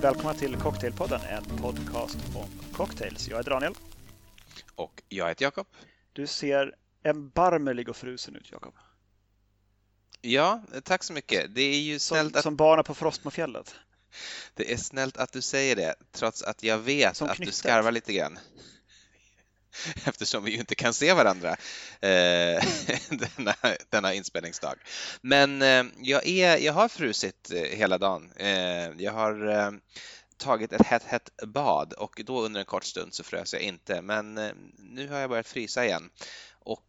välkomna till Cocktailpodden, en podcast om cocktails. Jag heter Daniel. Och jag heter Jakob. Du ser erbarmelig och frusen ut, Jakob. Ja, tack så mycket. Det är ju snällt som, att... Som barnen på Frostmofjället. Det är snällt att du säger det, trots att jag vet som att knyttet. du skarvar lite grann. Eftersom vi ju inte kan se varandra eh, denna, denna inspelningsdag. Men eh, jag, är, jag har frusit eh, hela dagen. Eh, jag har eh, tagit ett hett, hett bad och då under en kort stund så frös jag inte. Men eh, nu har jag börjat frysa igen. Och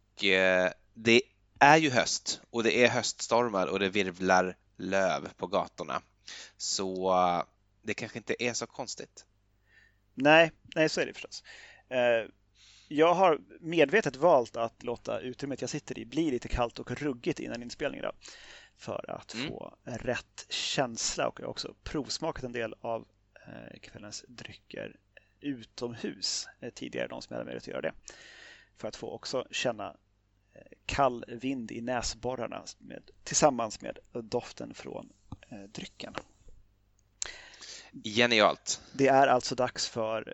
det är ju höst och det är höststormar och det virvlar löv på gatorna. Så det kanske inte är så konstigt. Nej, nej så är det förstås. Jag har medvetet valt att låta utrymmet jag sitter i bli lite kallt och ruggigt innan inspelningen. För att mm. få rätt känsla och jag har också provsmakat en del av eh, kvällens drycker utomhus eh, tidigare, de som hade möjlighet att göra det. För att få också känna eh, kall vind i näsborrarna med, tillsammans med doften från drycken. Genialt! Det är alltså dags för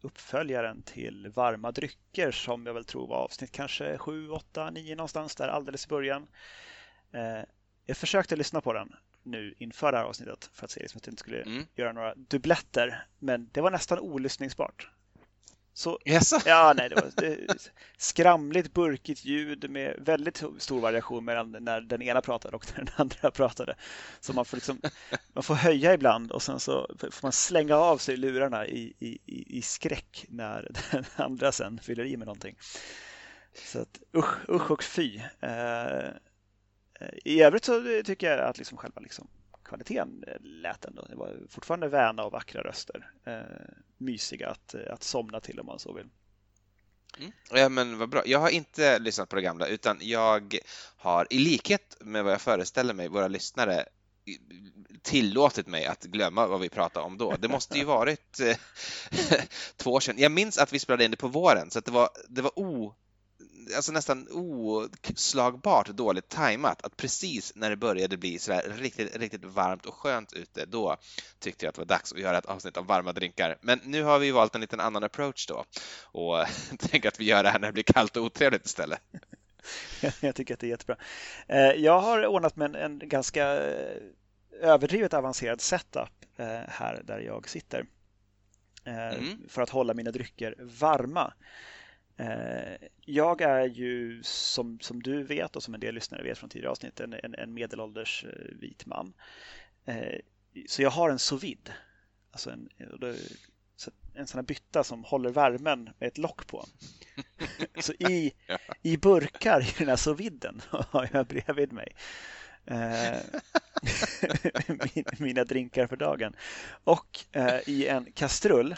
uppföljaren till varma drycker som jag väl tror var avsnitt kanske 7, 8, 9 någonstans där alldeles i början. Eh, jag försökte lyssna på den nu inför det här avsnittet för att se liksom att jag inte skulle mm. göra några dubbletter, men det var nästan olyssningsbart. Så, yes. ja, nej, det var det, skramligt, burkigt ljud med väldigt stor variation mellan när den ena pratade och när den andra pratade. Så man får, liksom, man får höja ibland och sen så får man slänga av sig lurarna i, i, i skräck när den andra sen fyller i med någonting. Så att usch, usch och fy. Uh, I övrigt så tycker jag att liksom själva liksom kvaliteten eh, lät ändå. Det var fortfarande väna och vackra röster. Eh, mysiga att, eh, att somna till om man så vill. Mm. Ja, men vad bra. Jag har inte lyssnat på det gamla utan jag har i likhet med vad jag föreställer mig våra lyssnare tillåtit mig att glömma vad vi pratade om då. Det måste ju varit eh, två år sedan. Jag minns att vi spelade in det på våren så att det var, det var o alltså nästan oslagbart dåligt tajmat att precis när det började bli sådär riktigt, riktigt varmt och skönt ute, då tyckte jag att det var dags att göra ett avsnitt om varma drinkar. Men nu har vi valt en liten annan approach då och tänker att vi gör det här när det blir kallt och otrevligt istället. Jag tycker att det är jättebra. Eh, jag har ordnat med en, ganska eh, överdrivet avancerad setup eh, här där jag sitter mm. för att hålla mina drycker varma. Eh, jag är ju, som, som du vet och som en del lyssnare vet från tidigare avsnitt, en, en, en medelålders eh, vit man. Eh, så jag har en sous vide. Alltså en, en sån här bytta som håller värmen med ett lock på. Så i, i burkar i den här sous viden har jag bredvid mig mina drinkar för dagen. Och i en kastrull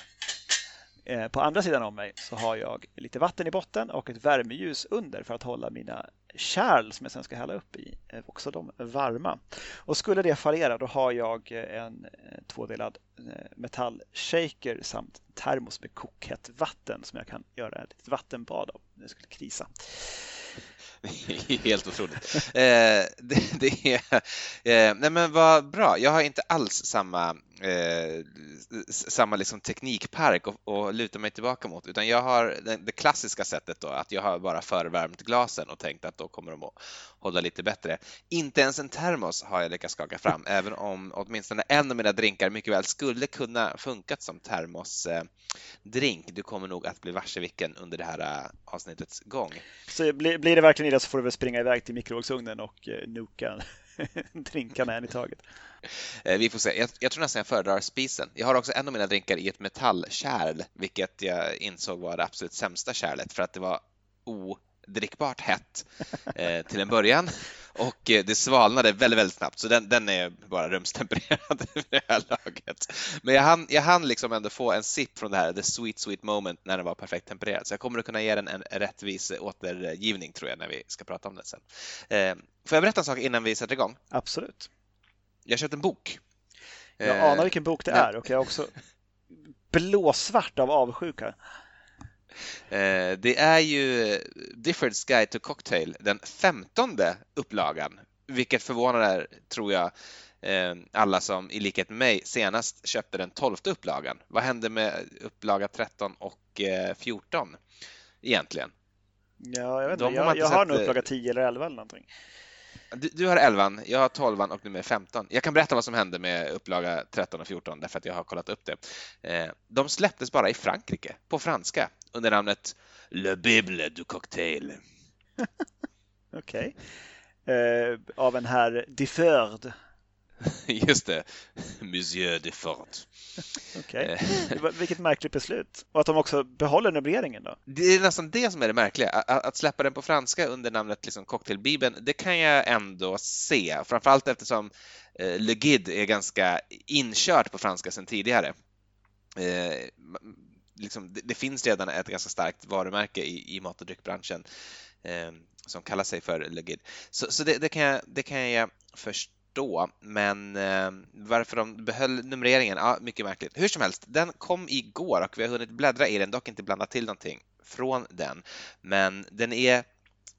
Eh, på andra sidan om mig så har jag lite vatten i botten och ett värmeljus under för att hålla mina kärl som jag sen ska hälla upp i, eh, också de varma. Och skulle det fallera då har jag eh, en tvådelad metallshaker samt termos med kokhett vatten som jag kan göra ett vattenbad av om det skulle krisa. Helt otroligt. Eh, det, det, är, eh, nej men vad bra. Jag har inte alls samma, eh, samma liksom teknikpark att, luta mig tillbaka mot, utan jag har det, det, klassiska sättet då, att jag har bara förvärmt glasen och tänkt att då kommer de att hålla lite bättre. Inte ens en termos har jag lyckats skaka fram, även om åtminstone en av mina drinkar mycket väl skulle kunna funkat som termosdrink. Eh, du kommer nog att bli varse vilken under det här eh, avsnittets gång. Så blir, blir det verkligen illa så får du väl springa iväg till mikrovågsugnen och eh, nuka drinkarna en i taget. Eh, vi får se. Jag, jag, tror nästan jag föredrar spisen. Jag har också en av mina drinkar i ett metallkärl, vilket jag insåg var det absolut sämsta kärlet för att det var odrickbart hett eh, till en början och eh, det svalnade väldigt, väldigt snabbt så den, den är bara rumstempererad vid det här laget. Men jag hann, jag hann liksom ändå få en sipp från det här, the sweet sweet moment, när den var perfekt tempererad. Så jag kommer att kunna ge den en rättvis återgivning tror jag när vi ska prata om den sen. Eh, får jag berätta en sak innan vi sätter igång? Absolut. Jag har köpt en bok. Jag anar eh, vilken bok det är och jag är också blåsvart av avsjuka. Eh, det är ju Difford's Guide to Cocktail, den femtonde upplagan, vilket förvånar, tror jag, eh, alla som i likhet med mig senast köpte den tolfte upplagan. Vad hände med upplaga 13 och 14 egentligen? Ja, jag vet inte. Jag, jag har nog upplaga 10 eller 11 eller någonting. Du, du, har 11, jag har 12 och nummer 15. Jag kan berätta vad som hände med upplaga 13 och 14 därför att jag har kollat upp det. Eh, de släpptes bara i Frankrike på franska under namnet Le Bible du Cocktail. Okej. Okay. Eh, av en herr Difford. Just det, Monsieur Deford. Okej, okay. vilket märkligt beslut. Och att de också behåller numreringen då? Det är nästan det som är det märkliga. Att släppa den på franska under namnet liksom Cocktailbibeln, det kan jag ändå se. Framförallt eftersom eh, Le Guide är ganska inkört på franska sedan tidigare. Eh, liksom, det, det, finns redan ett ganska starkt varumärke i, i mat och dryckbranschen eh, som kallar sig för Le Guide. Så, så det, det, kan jag, det kan jag förstå då, men eh, varför de behöll numreringen, ja, mycket märkligt. Hur som helst, den kom igår och vi har hunnit bläddra i den, dock inte blanda till någonting från den. Men den är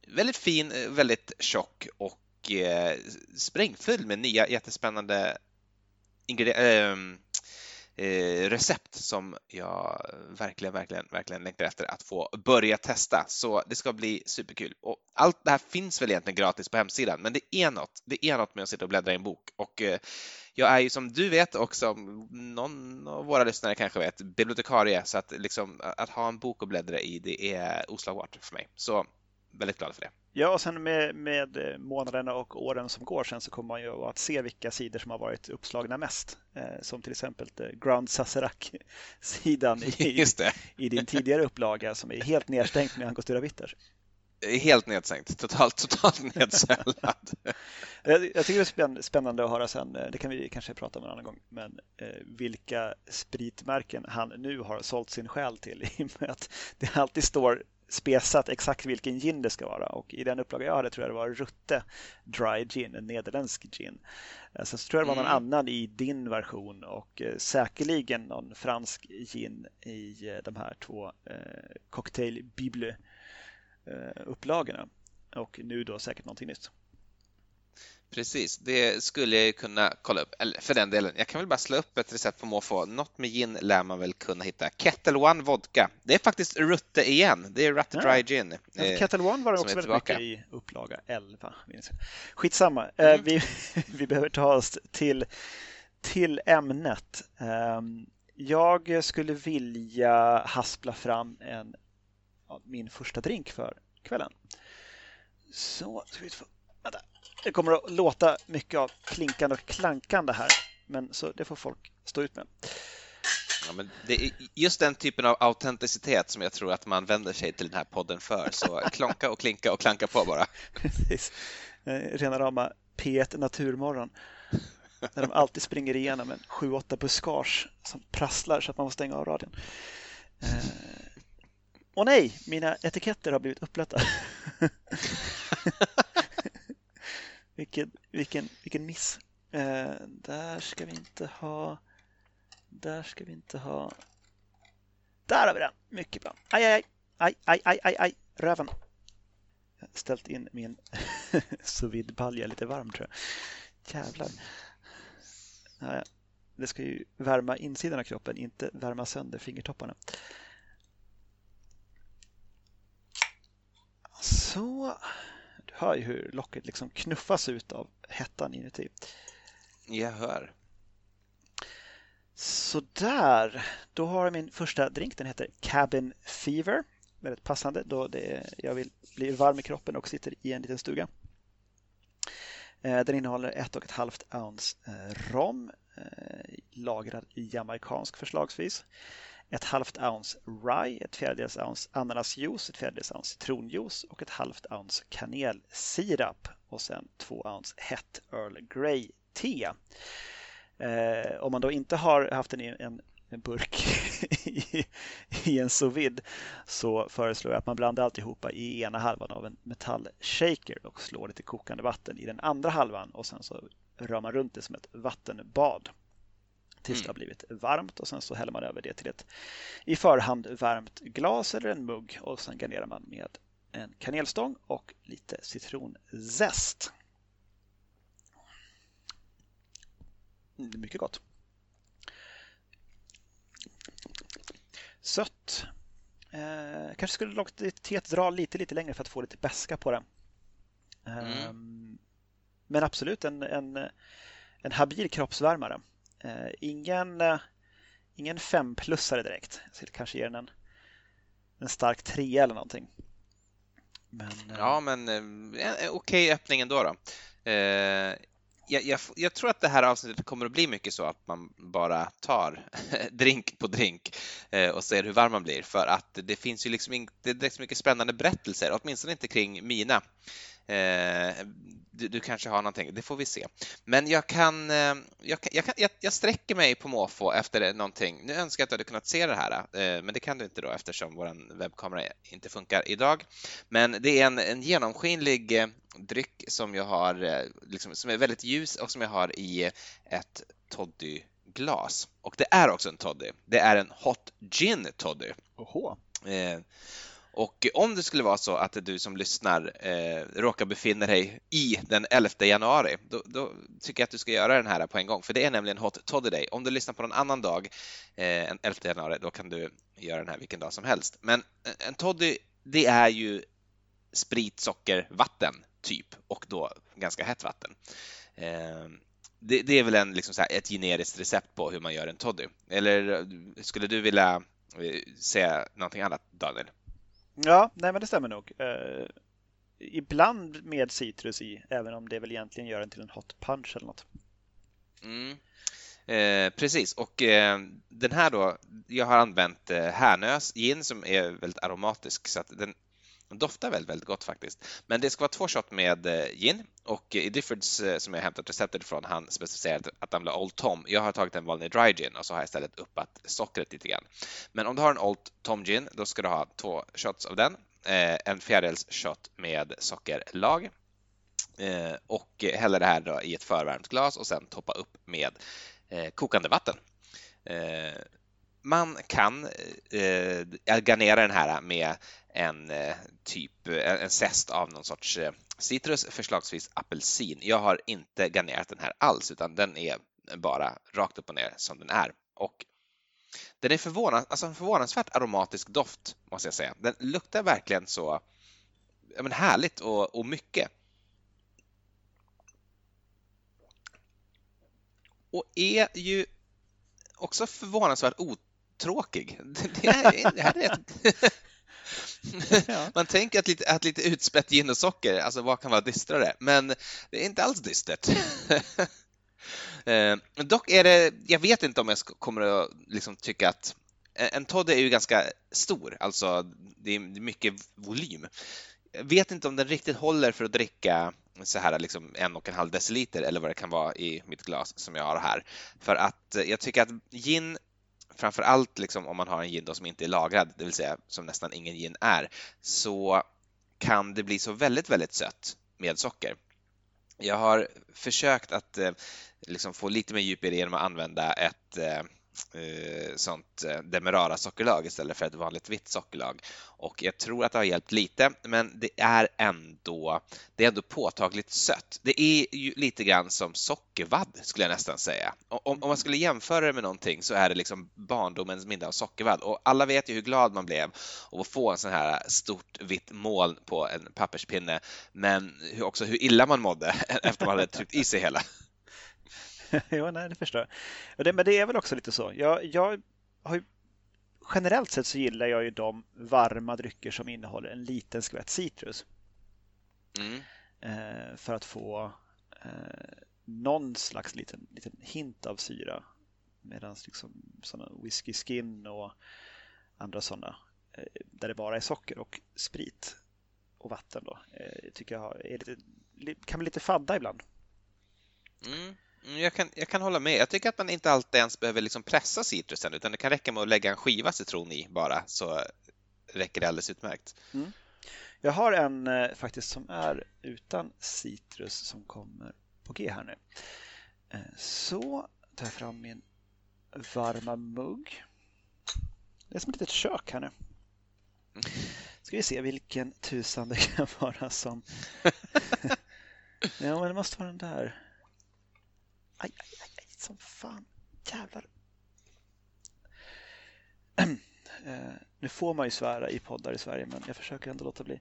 väldigt fin, väldigt tjock och eh, sprängfylld med nya jättespännande ingredienser. Äh, Eh, recept som jag verkligen, verkligen, verkligen längtar efter att få börja testa. Så det ska bli superkul. Och allt det här finns väl egentligen gratis på hemsidan, men det är något. Det är något med att sitta och bläddra i en bok och eh, jag är ju som du vet och som någon av våra lyssnare kanske vet bibliotekarie så att liksom att ha en bok att bläddra i det är oslagbart för mig. Så väldigt glad för det. Ja, och sen med, med månaderna och åren som går sen så kommer man ju att se vilka sidor som har varit uppslagna mest. Eh, som till exempel eh, Grand Sazerac-sidan i, i, din tidigare upplaga som är helt nedstängt med Angostura Bitters. Helt nedstängt, totalt, totalt nedsälad. jag, jag tycker det är spännande att höra sen, eh, det kan vi kanske prata om en annan gång, men eh, vilka spritmärken han nu har sålt sin själ till i och med att det alltid står spesat exakt vilken gin det ska vara och i den upplaga jag hade tror jag det var Rutte Dry Gin, en nederländsk gin. Eh, sen så tror jag det var någon mm. annan i din version och eh, säkerligen någon fransk gin i eh, de här två Cocktail Bible upplagorna och nu då säkert någonting nytt. Precis, det skulle jag kunna kolla upp. Eller för den delen, jag kan väl bara slå upp ett recept på måfå. Något med gin lär man väl kunna hitta. Kettle One Vodka. Det är faktiskt Rutte igen. Det är Rutte ja. Dry Gin. Eh, Kettle One var det också väldigt mycket i upplaga 11. Skitsamma, eh, mm. vi, vi behöver ta oss till, till ämnet. Ehm, jag skulle vilja haspla fram en, min första drink för kvällen. Så, ska vi få, vänta. Det kommer att låta mycket av klinkande och klankande här, men så det får folk stå ut med. Ja, men det är just den typen av autenticitet som jag tror att man vänder sig till den här podden för, så klonka och klinka och klanka på bara. Precis. Eh, rena rama P1 Naturmorgon. När de alltid springer igenom en 7-8 buskage som prasslar så att man måste stänga av radion. Eh, åh nej, mina etiketter har blivit uppblötta. Vilken, vilken, vilken miss. Eh, där ska vi inte ha... Där ska vi inte ha... Där har vi den! Mycket bra. Aj, aj, aj, aj, aj, aj, aj. röven. Jag har ställt in min sous balja lite varm tror jag. Jävlar. Naja, det ska ju värma insidan av kroppen, inte värma sönder fingertopparna. Så hör ju hur locket liksom knuffas ut av hettan inuti. Jag hör. Sådär, då har jag min första drink. Den heter Cabin Fever. Väldigt passande då det, jag vill bli varm i kroppen och sitter i en liten stuga. Eh, den innehåller ett och ett halvt ounce eh, rom, eh, lagrad i jamaicansk förslagsvis ett halvt ounce rye, ett fjärdedels ounce ananasjuice, ett fjärdedels ounce citronjuice och ett halvt ounce kanelsirap och sen två ounce hett Earl Grey te. Eh, om man då inte har haft den i en, en burk i, i, en sous vide så föreslår jag att man blandar alltihopa i ena halvan av en metallshaker och slår lite kokande vatten i den andra halvan och sen så rör man runt det som ett vattenbad tills det har mm. blivit varmt och sen så häller man över det till ett i förhand värmt glas eller en mugg och sen garnerar man med en kanelstång och lite citronzest. Mm, mycket gott. Sött. Eh, kanske skulle låtit teet dra lite, lite längre för att få lite beska på det. Eh, mm. Men absolut en, en, en habil kroppsvärmare. Eh, ingen, eh, ingen femplussare direkt. Jag skulle kanske ge den en, en stark trea eller någonting. Men, eh, ja, men eh, okej okay öppning ändå. Då. Eh, jag, jag, jag, tror att det här avsnittet kommer att bli mycket så att man bara tar drink på drink eh, och ser hur varm man blir för att det finns ju liksom inte så mycket spännande berättelser, åtminstone inte kring mina. Eh, du, du, kanske har någonting, det får vi se. Men jag kan, eh, jag, jag, kan, jag, jag sträcker mig på måfå efter någonting. Nu önskar jag att du hade kunnat se det här, eh, men det kan du inte då eftersom vår webbkamera inte funkar idag. Men det är en, en genomskinlig dryck som jag har, liksom, som är väldigt ljus och som jag har i ett toddyglas. Och det är också en toddy. Det är en Hot Gin Toddy. Oho. Och om det skulle vara så att du som lyssnar eh, råkar befinna dig i den 11 januari, då, då, tycker jag att du ska göra den här på en gång, för det är nämligen Hot Toddy Day. Om du lyssnar på någon annan dag eh, än 11 januari, då kan du göra den här vilken dag som helst. Men eh, en toddy, det är ju sprit, socker, vatten, typ, och då ganska hett vatten. Eh, det, det, är väl en, liksom så här, ett generiskt recept på hur man gör en toddy. Eller eh, skulle du vilja eh, säga någonting annat, Daniel? Ja, nej men det stämmer nog. Uh, ibland med citrus i, även om det väl egentligen gör den till en hot punch eller något. Mm. Eh, precis, och eh, den här då, jag har använt eh, härnös gin som är väldigt aromatisk så att den den doftar väldigt, väldigt gott faktiskt. Men det ska vara två shot med eh, gin och eh, i Diffords eh, som jag hämtat receptet ifrån, han specificerade att han vill ha Old Tom. Jag har tagit en vanlig dry gin och så har jag istället uppat sockret lite grann. Men om du har en Old Tom gin, då ska du ha två shots av den, en fjärdedels shot med sockerlag och hälla det här då i ett förvärmt glas och sen toppa upp med kokande vatten. Man kan eh, garnera den här med en eh, typ eh, en zest av någon sorts eh, citrus, förslagsvis apelsin. Jag har inte garnerat den här alls, utan den är bara rakt upp och ner som den är. Och den är förvånans, alltså en förvånansvärt aromatisk doft, måste jag säga. Den luktar verkligen så ja, men härligt och, och mycket. Och är ju också förvånansvärt otråkig. Det, är, det här är ett, Man tänker att lite, att lite utspätt gin och socker, alltså vad kan vara dystrare? Men det är inte alls dystert. eh, dock är det, jag vet inte om jag kommer att liksom tycka att en toddy är ju ganska stor, alltså det är mycket volym. Jag vet inte om den riktigt håller för att dricka så här liksom en och en halv deciliter eller vad det kan vara i mitt glas som jag har här. För att jag tycker att gin framför allt liksom om man har en gin som inte är lagrad, det vill säga som nästan ingen gin är, så kan det bli så väldigt, väldigt sött med socker. Jag har försökt att eh, liksom få lite mer djup i det genom att använda ett eh, eh, sånt eh, Demerara sockerlag istället för ett vanligt vitt sockerlag. Och jag tror att det har hjälpt lite, men det är ändå, det är ändå påtagligt sött. Det är ju lite grann som sockervadd skulle jag nästan säga. Om, om man skulle jämföra det med någonting så är det liksom barndomens middag av sockervadd. Och alla vet ju hur glad man blev av att få en sån här stort vitt moln på en papperspinne, men också hur illa man mådde efter man hade tryckt i sig hela. jo, nej, det förstår jag. Det, men det är väl också lite så. Jag, jag har ju, generellt sett så gillar jag ju de varma drycker som innehåller en liten skvätt citrus. Mm. Eh, för att få eh, någon slags liten, liten hint av syra. Medan liksom sådana whisky skin och andra sådana eh, där det bara är socker och sprit och vatten då eh, tycker jag är lite, kan bli lite fadda ibland. Mm. Mm, jag kan, jag kan hålla med. Jag tycker att man inte alltid ens behöver liksom pressa citrusen utan det kan räcka med att lägga en skiva citron i bara så räcker det alldeles utmärkt. Mm. Jag har en eh, faktiskt som är utan citrus som kommer på G här nu. Eh, så tar jag fram min varma mugg. Det är som ett litet kök här nu. Mm. Ska vi se vilken tusan det kan vara som... ja, men det måste vara den där. Aj, aj, aj, trist som fan. Jävlar. Eh, nu får man ju svära i poddar i Sverige, men jag försöker ändå låta bli.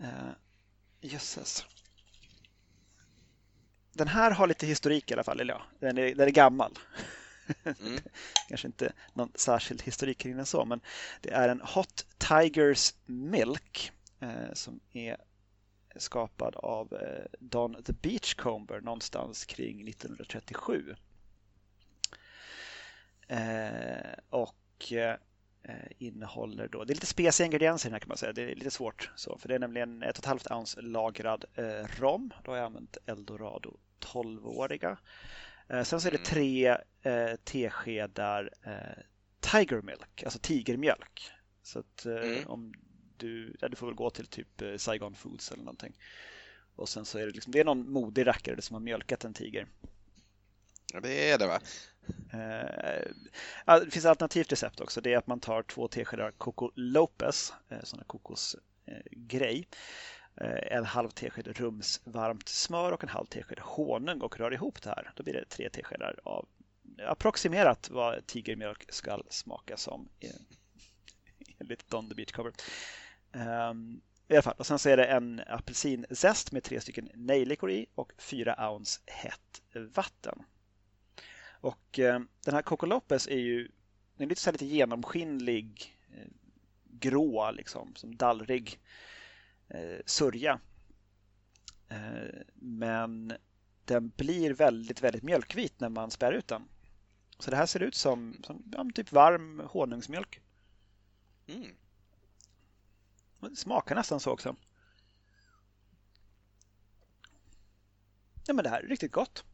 Uh, jösses. Den här har lite historik i alla fall, eller ja, den är, den är gammal. Mm. Kanske inte någon särskild historik kring den så, men det är en Hot Tigers Milk eh, som är skapad av eh, Don the Beachcomber någonstans kring 1937. Eh, och eh, innehåller då, det är lite speciella ingredienser här kan man säga, det är lite svårt så, för det är nämligen ett och ett halvt ounce lagrad rom. Då har jag använt Eldorado 12-åriga. Eh, sen så är det mm. tre teskedar Tiger Milk, alltså tigermjölk. Så att mm. om du, ja, du får väl gå till typ eh, Saigon Foods eller någonting. Och sen så är det liksom, det är någon modig rackare som har mjölkat en tiger. Ja, det är det va? Uh, det finns ett alternativt recept också. Det är att man tar två teskedar Coco Lopez, uh, sån kokosgrej. Uh, en halv tesked rumsvarmt smör och en halv tesked honung och rör ihop det här. Då blir det tre teskedar av approximerat vad tigermjölk ska smaka som enligt Don the Beach Cover. Um, I alla fall, och sen så är det en apelsinzest med tre stycken nejlikor i och fyra ounce hett vatten. Och eh, den här Coco Lopez är ju den är lite, så lite genomskinlig, eh, grå, liksom, som dallrig eh, sörja. Eh, men den blir väldigt, väldigt mjölkvit när man spär ut den. Så det här ser ut som, som ja, typ varm honungsmjölk. Mm. Det smakar nästan så också. Ja, men det här är riktigt gott.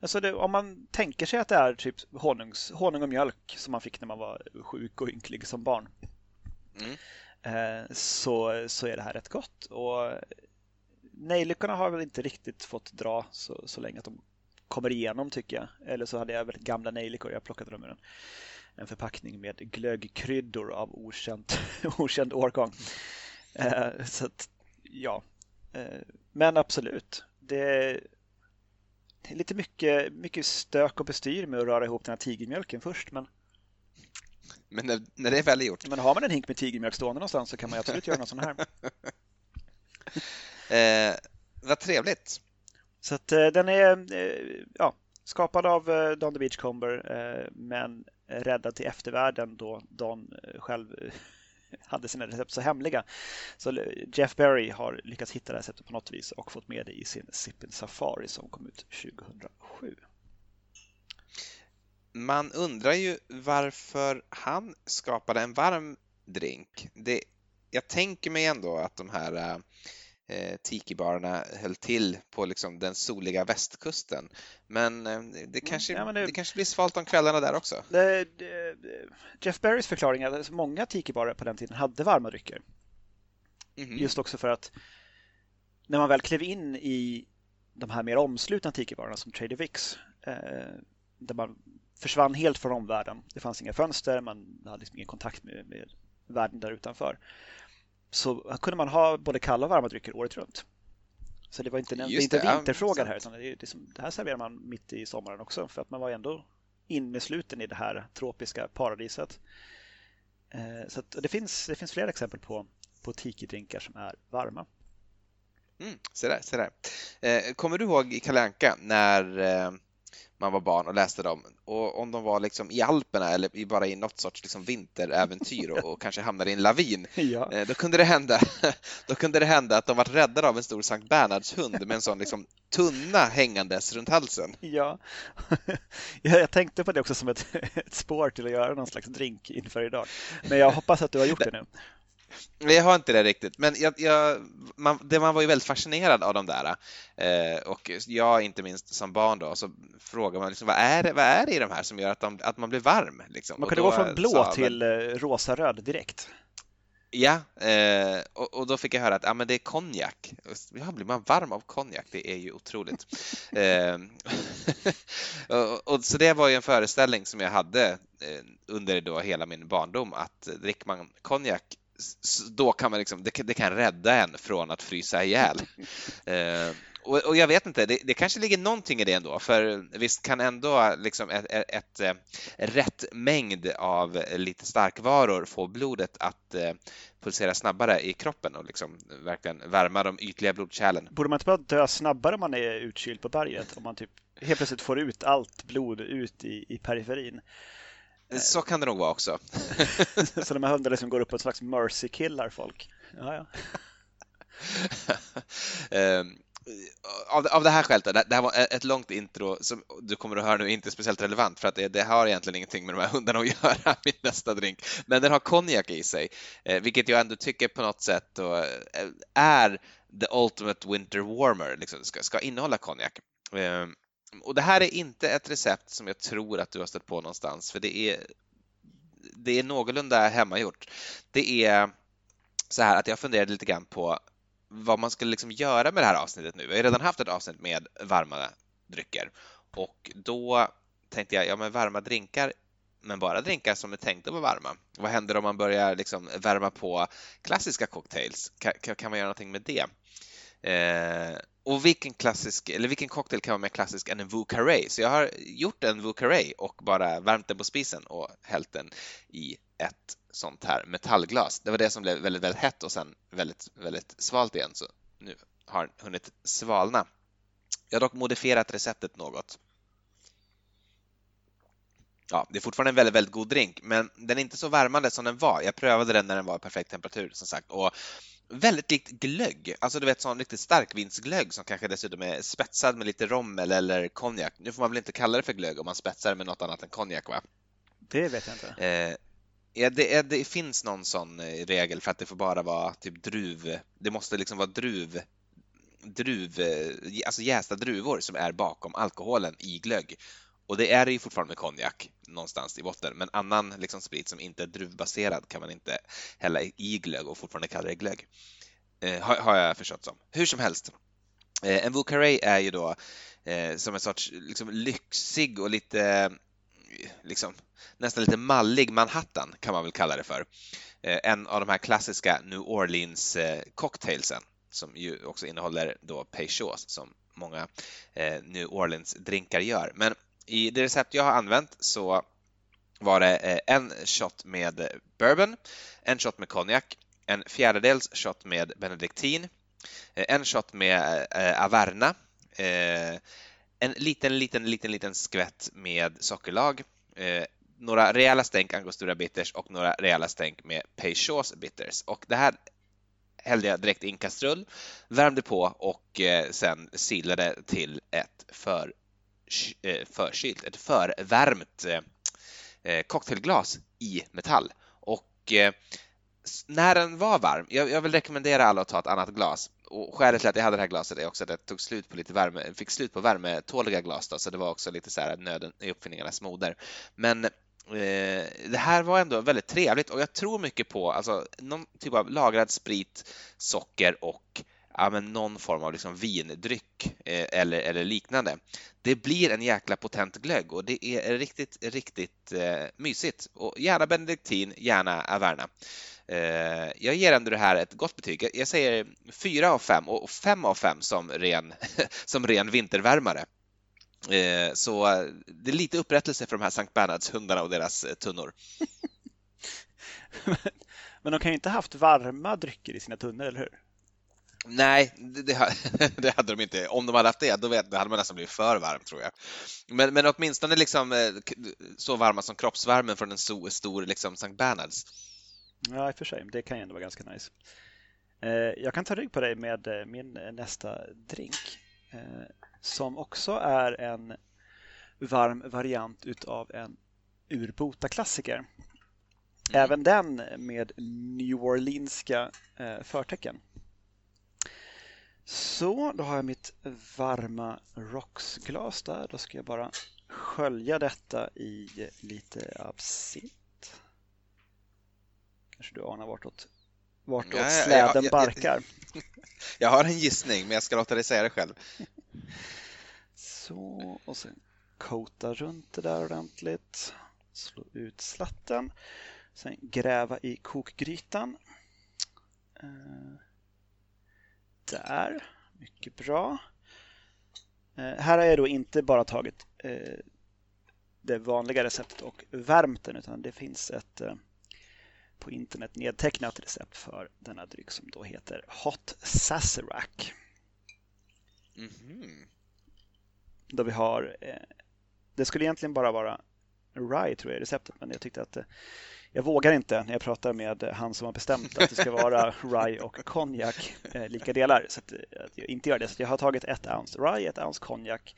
Alltså det, om man tänker sig att det är typ honungs, honung och mjölk som man fick när man var sjuk och ynklig som barn. Mm. Eh, så, så är det här rätt gott. Och nejlikorna har väl inte riktigt fått dra så, så länge att de kommer igenom tycker jag. Eller så hade jag väldigt gamla nejlikor. Jag plockade dem ur en, en förpackning med glöggkryddor av okänd, okänd årgång. Eh, så att, ja. Eh, men absolut. Det, är lite mycket, mycket stök och bestyr med att röra ihop den här tigermjölken först. Men, men när, när det är väl gjort. Men har man en hink med tigermjölk stående någonstans så kan man absolut göra något sånt här. eh, vad trevligt. Så att eh, den är eh, ja, skapad av eh, Don the Beachcomber men räddad till eftervärlden då Don själv hade sina recept så hemliga. Så Jeff Berry har lyckats hitta det receptet på något vis och fått med det i sin Sippin Safari som kom ut 2007. Man undrar ju varför han skapade en varm drink. Det, jag tänker mig ändå att de här eh, tikibarerna höll till på liksom den soliga västkusten. Men eh, det, mm, kanske, ja, men det, det, kanske blir svalt om kvällarna där också. Det, Jeff Berrys förklaring är att många tikibarer på den tiden hade varma drycker. Mm -hmm. Just också för att när man väl klev in i de här mer omslutna tikibarerna som Trader Vicks eh, där man försvann helt från omvärlden. Det fanns inga fönster, man hade liksom ingen kontakt med, med världen där utanför så kunde man ha både kalla och varma drycker året runt. Så det var inte en, inte en vinterfråga ja, här, utan det, det, det, här serverar man mitt i sommaren också för att man var ändå innesluten i det här tropiska paradiset. Eh, så det, finns, det finns flera exempel på, på tiki-drinkar som är varma. Mm, se där, se där. Eh, kommer du ihåg i Kalle Anka när eh, man var barn och läste dem. Och om de var liksom i Alperna eller bara i något sorts liksom vinteräventyr och, och kanske hamnade i en lavin, ja. Eh, då, kunde det hända, då kunde det hända att de var räddade av en stor Sankt Bernhards hund med en sån liksom tunna hängandes runt halsen. Ja, jag tänkte på det också som ett, ett spår till att göra någon slags drink inför idag. Men jag hoppas att du har gjort det nu. Jag har inte det riktigt, men jag, jag, man, det, man var ju väldigt fascinerad av de där. Eh, och jag, inte minst som barn då, så frågar man liksom, vad är det, vad är det i de här som gör att, de, att man blir varm? Liksom? Man kunde gå från blå sa, till men, eh, rosa-röd direkt. Ja, eh, och, och, då fick jag höra att ja, men det är konjak. Ja, blir man varm av konjak? Det är ju otroligt. eh, och, och, så det var ju en föreställning som jag hade eh, under då hela min barndom att dricker man konjak då kan man liksom, det, det kan rädda en från att frysa ihjäl. Eh, och, och, jag vet inte, det, det, kanske ligger någonting i det ändå, för visst kan ändå liksom ett, ett, ett, ett eh, rätt mängd av lite starkvaror få blodet att eh, pulsera snabbare i kroppen och liksom verkligen värma de ytliga blodkärlen. Borde man inte bara dö snabbare om man är utkyld på berget? Om man typ helt plötsligt får ut allt blod ut i, i periferin? Så kan det nog vara också. så de här hundarna liksom går upp och slags mercy-killar folk. Ja, ja. um, av, av det här skälet, det här var ett långt intro som du kommer att höra nu inte speciellt relevant för att det, det har egentligen ingenting med de här hundarna att göra, min nästa drink. Men den har konjak i sig, eh, vilket jag ändå tycker på något sätt eh, är the ultimate winter warmer, liksom, ska, ska innehålla konjak. Och det här är inte ett recept som jag tror att du har stött på någonstans, för det är, det är någorlunda hemmagjort. Det är så här att jag funderade lite grann på vad man skulle liksom göra med det här avsnittet nu. Vi har redan haft ett avsnitt med varma drycker och då tänkte jag, ja men varma drinkar, men bara drinkar som är tänkta att vara varma. Vad händer om man börjar liksom värma på klassiska cocktails? Kan, kan man göra någonting med det? Eh, och vilken klassisk, eller vilken cocktail kan vara mer klassisk än en Vu Så jag har gjort en Vu och bara värmt den på spisen och hällt den i ett sånt här metallglas. Det var det som blev väldigt, väldigt hett och sen väldigt, väldigt svalt igen, så nu har den hunnit svalna. Jag har dock modifierat receptet något. Ja, det är fortfarande en väldigt, väldigt god drink, men den är inte så värmande som den var. Jag prövade den när den var i perfekt temperatur, som sagt, och väldigt likt glögg. Alltså du vet sån riktigt starkvinsglögg som kanske dessutom är spetsad med lite rommel eller konjak. Nu får man väl inte kalla det för glögg om man spetsar med något annat än konjak, va? Det vet jag inte. Eh, Ja, det, det, finns någon sån eh, regel för att det får bara vara typ druv, det måste liksom vara druv, druv, eh, alltså jästa druvor som är bakom alkoholen i glögg. Och det är det ju fortfarande med konjak någonstans i botten, men annan liksom sprit som inte är druvbaserad kan man inte hälla i glögg och fortfarande kalla det glögg. Eh, har, har, jag förstått som. Hur som helst, eh, en Vucaray är ju då eh, som en sorts liksom, lyxig och lite liksom, nästan lite mallig Manhattan kan man väl kalla det för. Eh, en av de här klassiska New Orleans eh, cocktailsen som ju också innehåller då Peychaus som många eh, New Orleans-drinkar gör. Men i det recept jag har använt så var det eh, en shot med bourbon, en shot med konjak, en fjärdedels shot med benediktin, eh, en shot med eh, Averna, en liten, liten, liten, liten skvätt med sockerlag, några rejäla stänk angostura bitters och några rejäla stänk med Peychaus bitters. Och det här hällde jag direkt i en kastrull, värmde på och sen silade till ett för, Eh, förkylt, ett förvärmt eh, eh, cocktailglas i metall. Och när den var varm, jag, jag, vill rekommendera alla att ta ett annat glas, och skälet till att jag hade det här glaset är också att jag tog slut på lite värme, fick slut på värmetåliga glas då, så det var också lite så här nöden i uppfinningarnas moder. Men eh, det här var ändå väldigt trevligt och jag tror mycket på alltså, någon typ av lagrad sprit, socker och ja, men någon form av liksom vindryck eh, eller, eller liknande. Det blir en jäkla potent glögg och det är riktigt, riktigt eh, mysigt. Och gärna benediktin, gärna Averna. Eh, jag ger ändå det här ett gott betyg. Jag säger fyra av fem och fem av fem som ren, som ren vintervärmare. Eh, så det är lite upprättelse för de här Sankt Bernhards-hundarna och deras eh, tunnor. Men de kan ju inte haft varma drycker i sina tunnor, eller hur? Nej, det, det, hade de inte. Om de hade haft det, då, vet, hade man nästan blivit för varm, tror jag. Men, men åtminstone liksom, så varma som kroppsvärmen från en stor, stor liksom Sankt Bernhards. Ja, i och för sig. Det kan ju ändå vara ganska nice. Eh, jag kan ta rygg på dig med eh, min nästa drink eh, som också är en varm variant utav en urbota-klassiker. Mm. Även den med New Orleanska förtecken. Så, då har jag mitt varma Rocksglas där. Då ska jag bara skölja detta i lite absint. Kanske du anar vartåt, vartåt ja, släden ja, ja, barkar. Jag har en gissning, men jag ska låta dig säga det själv. Så, och sen kota runt det där ordentligt. Slå ut slatten. Sen gräva i kokgrytan. Eh, där, mycket bra. här har jag då inte bara tagit det vanliga receptet och värmt den utan det finns ett på internet nedtecknat recept för denna dryck som då heter Hot Sazerac. Mm -hmm. Då vi har, det skulle egentligen bara vara rye tror jag i receptet men jag tyckte att jag vågar inte när jag pratar med han som har bestämt att det ska vara rye och konjak eh, lika delar. Så att, att, jag inte gör det. Så jag har tagit ett ounce rye, ett ounce konjak,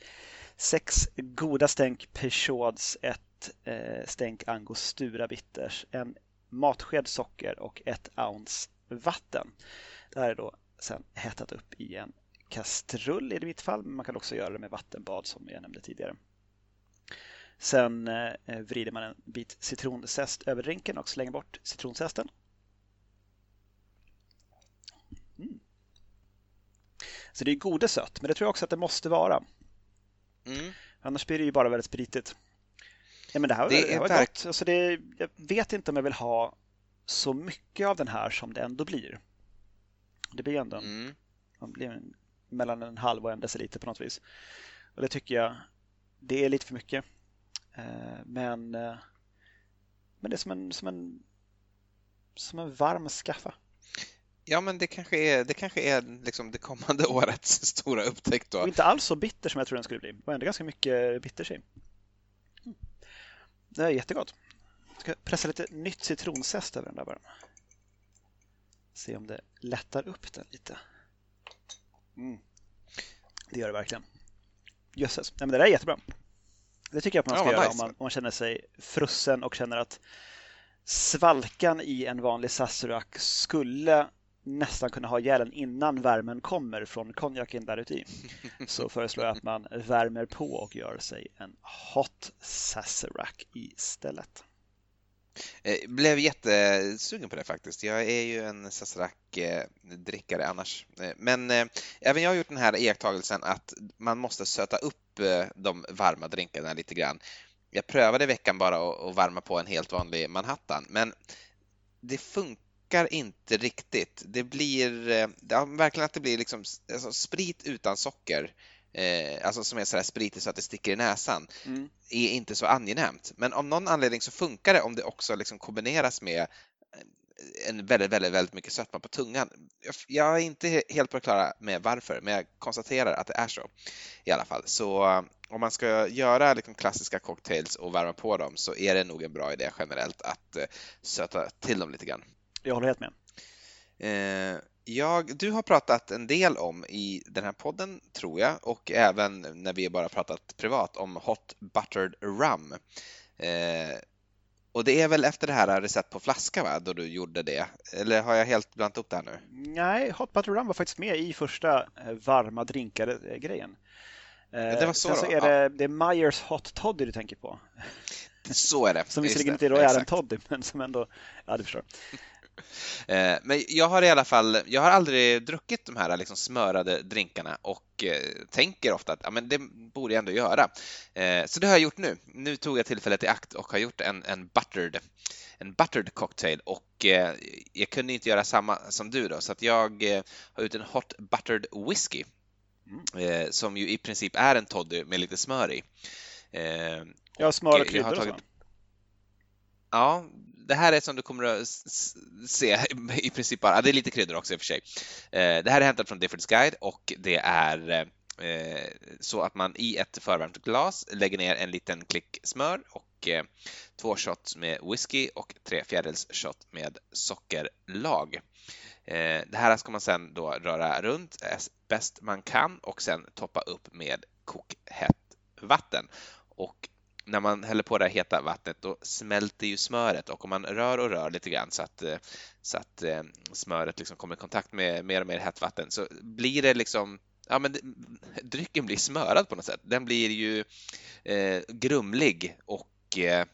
sex goda stänk Peugeots, ett eh, stänk angostura bitters, en matsked socker och ett ounce vatten. Det här är då sen hettat upp i en kastrull i mitt fall, men man kan också göra det med vattenbad som jag nämnde tidigare. Sen eh, vrider man en bit citronzest över drinken och slänger bort citronzesten. Mm. Så det är godesött, men det tror jag också att det måste vara. Mm. Annars blir det ju bara väldigt spritigt. Ja, men det här, det, det här var gott. Alltså det, jag vet inte om jag vill ha så mycket av den här som det ändå blir. Det blir ändå mm. man blir en, mellan en halv och en deciliter på något vis. Och det tycker jag det är lite för mycket. Eh, men, eh, men det är som en, som en, som en varm skaffa. Ja, men det kanske är det, kanske är liksom det kommande årets stora upptäckt. Då. Och inte alls så bitter som jag tror den skulle bli. Det var ändå ganska mycket bitters i. Mm. Det är jättegott. Jag ska pressa lite nytt citronzest över den där bara. Se om det lättar upp den lite. Mm. Det gör det verkligen. Jösses. Nej, men det där är jättebra. Det tycker jag att man ska ja, göra nice. om, man, om man känner sig frusen och känner att svalkan i en vanlig Sazerac skulle nästan kunna ha ihjäl innan värmen kommer från konjaken där ute i. Så föreslår jag att man värmer på och gör sig en Hot Sazerac istället. Jag blev jättesugen på det faktiskt. Jag är ju en Sazerac-drickare annars. Eh, men eh, även jag har gjort den här iakttagelsen att man måste söta upp de varma drinkarna lite grann. Jag prövade i veckan bara att värma på en helt vanlig Manhattan, men det funkar inte riktigt. Det blir ja, verkligen att det blir liksom alltså, sprit utan socker eh, alltså som är sådär spritigt så att det sticker i näsan, mm. är inte så angenämt. Men av någon anledning så funkar det om det också liksom kombineras med eh, en väldigt, väldigt, väldigt mycket sötma på tungan. Jag är inte helt på det klara med varför, men jag konstaterar att det är så i alla fall. Så eh, om man ska göra liksom klassiska cocktails och värma på dem så är det nog en bra idé generellt att eh, söta till dem lite grann. Jag håller helt med. Eh, jag, du har pratat en del om i den här podden, tror jag, och även när vi bara pratat privat om Hot Buttered Rum. Eh, och det är väl efter det här recept på flaska, va, då du gjorde det? Eller har jag helt blandat upp det här nu? Nej, Hot Buttered Rum var faktiskt med i första eh, varma drinkar-grejen. Eh, det var så, så då? är det, ja. det är Myers Hot Toddy du tänker på. Så är det. Som visserligen inte är en toddy, men som ändå, ja du förstår. Eh, men jag har i alla fall, jag har aldrig druckit de här liksom smörade drinkarna och eh, tänker ofta att ja, men det borde jag ändå göra. Eh, så det har jag gjort nu. Nu tog jag tillfället i akt och har gjort en, en buttered en buttered cocktail och jag kunde inte göra samma som du då så att jag har gjort en hot buttered whisky mm. som ju i princip är en toddy med lite smör i. ja, smör och kryddor och så. Ja, det här är som du kommer att se i princip bara, det är lite kryddor också i och för sig. Eh, det här är hämtat från Difference Guide och det är eh, så att man i ett förvärmt glas lägger ner en liten klick smör och eh, två shots med whisky och tre fjärdedels shot med sockerlag. Det här ska man sedan då röra runt bäst man kan och sen toppa upp med kokhett vatten. Och när man häller på det här heta vattnet då smälter ju smöret och om man rör och rör lite grann så att, eh, så att eh, smöret liksom kommer i kontakt med mer och mer hett vatten så blir det liksom Ja, men drycken blir smörad på något sätt. Den blir ju eh, grumlig och eh,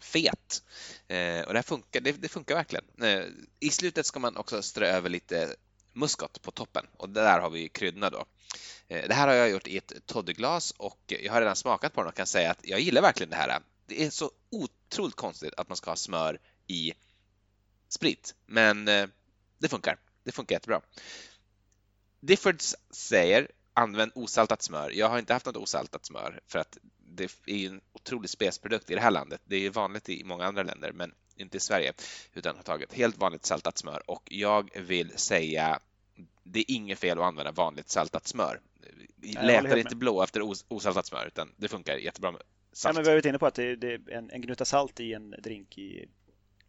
fet. Eh, och det, funkar, det, det funkar verkligen. Eh, I slutet ska man också strö över lite muskot på toppen och där har vi kryddorna då. Eh, det här har jag gjort i ett toddyglas och jag har redan smakat på den och kan säga att jag gillar verkligen det här. Det är så otroligt konstigt att man ska ha smör i sprit, men eh, det funkar. Det funkar jättebra. Diffords säger använd osaltat smör. Jag har inte haft något osaltat smör för att det är ju en otrolig spesprodukt i det här landet. Det är ju vanligt i många andra länder, men inte i Sverige, utan har tagit helt vanligt saltat smör och jag vill säga det är inget fel att använda vanligt saltat smör. Letar inte blå efter os osaltat smör, utan det funkar jättebra med salt. Ja, men vi har varit inne på att det, det, en, en gnutta salt i en drink i,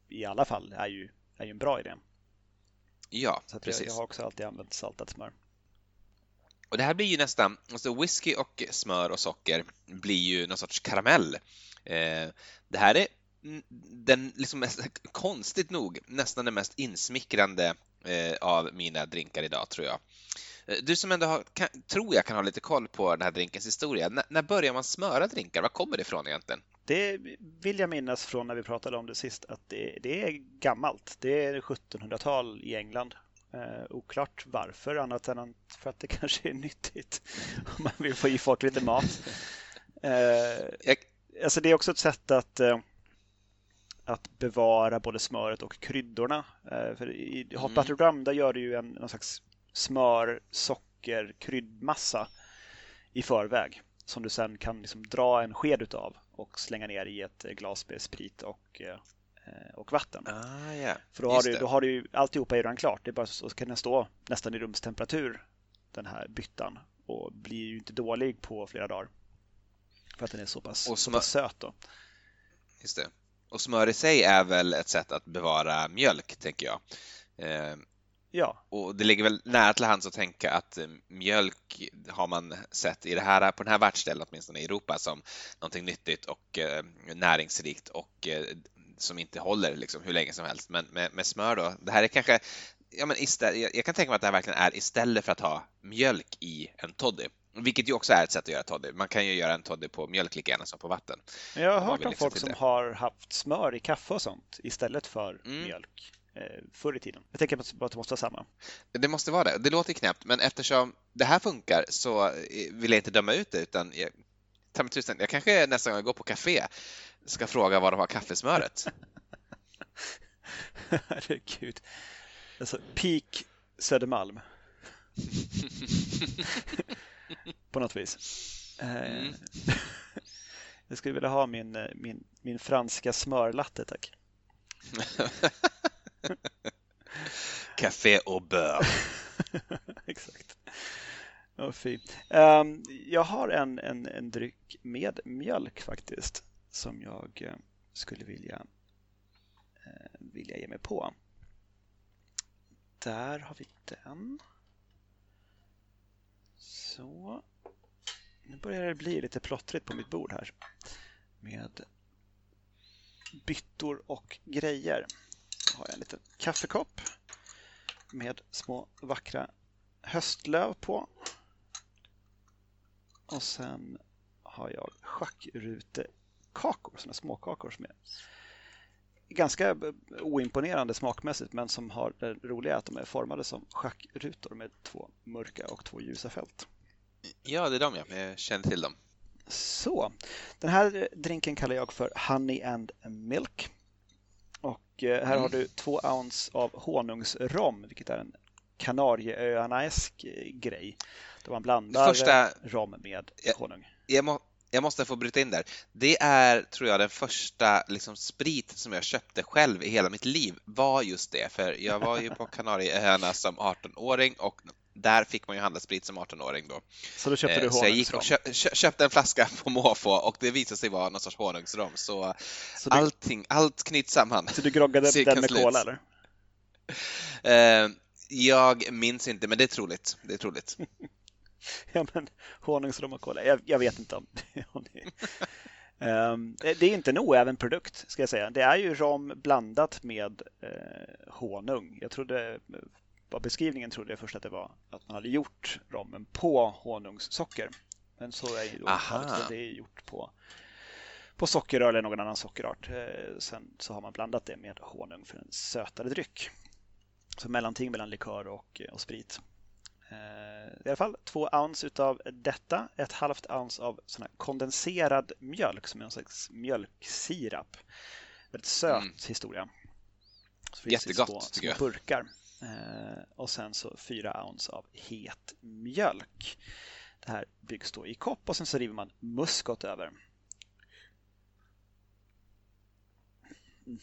i alla fall är ju, är ju en bra idé. Ja, Så precis. Jag, jag har också alltid använt saltat smör. Och det här blir ju nästan, alltså whisky och smör och socker blir ju någon sorts karamell. Eh, det här är den liksom mest, konstigt nog nästan den mest insmickrande eh, av mina drinkar idag tror jag. Eh, du som ändå har, kan, tror jag kan ha lite koll på den här drinkens historia. N när börjar man smöra drinkar? Var kommer det ifrån egentligen? Det vill jag minnas från när vi pratade om det sist att det, det är gammalt. Det är 1700-tal i England. Eh, oklart varför, annat än för att det kanske är nyttigt. Om man vill få i folk lite mat. Eh, jag... Alltså det är också ett sätt att, eh, att bevara både smöret och kryddorna. Eh, för I Hot mm. Butter Rum där gör du ju en någon slags smör, socker, kryddmassa i förväg som du sen kan liksom dra en sked utav och slänga ner i ett glas med sprit och eh, Eh, och vatten. Ah, yeah. För då har, du, då har du alltihopa är redan klart. Det är bara så kan den stå nästan i rumstemperatur den här byttan och blir ju inte dålig på flera dagar. För att den är så pass, och så pass söt. Då. Just det. Och smör i sig är väl ett sätt att bevara mjölk, tänker jag. Eh, ja. Och det ligger väl nära till hands att tänka att eh, mjölk har man sett i det här, på den här världsdelen, åtminstone i Europa, som någonting nyttigt och eh, näringsrikt och eh, som inte håller liksom hur länge som helst. Men med, med smör då, det här är kanske Ja, men istället, jag kan tänka mig att det här verkligen är istället för att ha mjölk i en toddy. Vilket ju också är ett sätt att göra toddy. Man kan ju göra en toddy på mjölk lika gärna som på vatten. Jag har hört om folk som har haft smör i kaffe och sånt istället för mm. mjölk eh, förr i tiden. Jag tänker att det måste vara samma. Det måste vara det. Det låter knäppt, men eftersom det här funkar så vill jag inte döma ut det utan jag, jag kanske nästa gång jag går på café ska fråga var de har kaffesmöret. Herregud. Alltså, peak Södermalm. På något vis. Eh, mm. Jag skulle vilja ha min, eh, min, min franska smörlatte, tack. Café au beurre. Exakt. Oh, fy. Um, jag har en, en, en dryck med mjölk faktiskt som jag eh, skulle vilja, eh, vilja ge mig på. Där har vi den. Så. Nu börjar det bli lite plottrigt på mitt bord här. Med byttor och grejer. Så har jag en liten kaffekopp med små vackra höstlöv på. Och sen har jag schackrutekakor, sådana småkakor som är ganska oimponerande smakmässigt men som har det roliga att de är formade som schackrutor med två mörka och två ljusa fält. Ja, det är de ja. Jag känner till dem. Så, den här drinken kallar jag för Honey and Milk. Och eh, här mm. har du två ounce av honungsrom, vilket är en Kanarieöarna-esk grej. Där man blandar Första... rom med honung. Jag, må, jag måste få bryta in där. Det är, tror jag, den första liksom, sprit som jag köpte själv i hela mitt liv var just det, för jag var ju på Kanarieöarna som 18-åring och där fick man ju handla sprit som 18-åring då. Så då köpte du honungsrom? Så jag gick och köp, köpte en flaska på måfå och det visade sig vara någon sorts honungsrom. Så, så du, allting, allt knyts samman. Så du groggade den med cola eller? Uh, jag minns inte, men det är troligt. Det är troligt. ja, men honungsrom och kola. Jag, jag vet inte om, om det um, Det är inte en oäven produkt, ska jag säga. Det är ju rom blandat med eh, honung. Jag trodde, på beskrivningen trodde jag först att det var att man hade gjort rommen på honungssocker. Men så är ju då. Det är gjort på, på sockerrör eller någon annan sockerart. Eh, sen så har man blandat det med honung för en sötare dryck. Så mellanting mellan likör och, och sprit. Eh, I alla fall två ounce utav detta, ett halvt ounce av sån här kondenserad mjölk som är en slags mjölksirap. Väldigt söt mm. historia. Så Jättegott små, tycker jag. burkar. Eh, och sen så 4 ounce av het mjölk. Det här byggs då i kopp och sen så river man muskot över. Mm.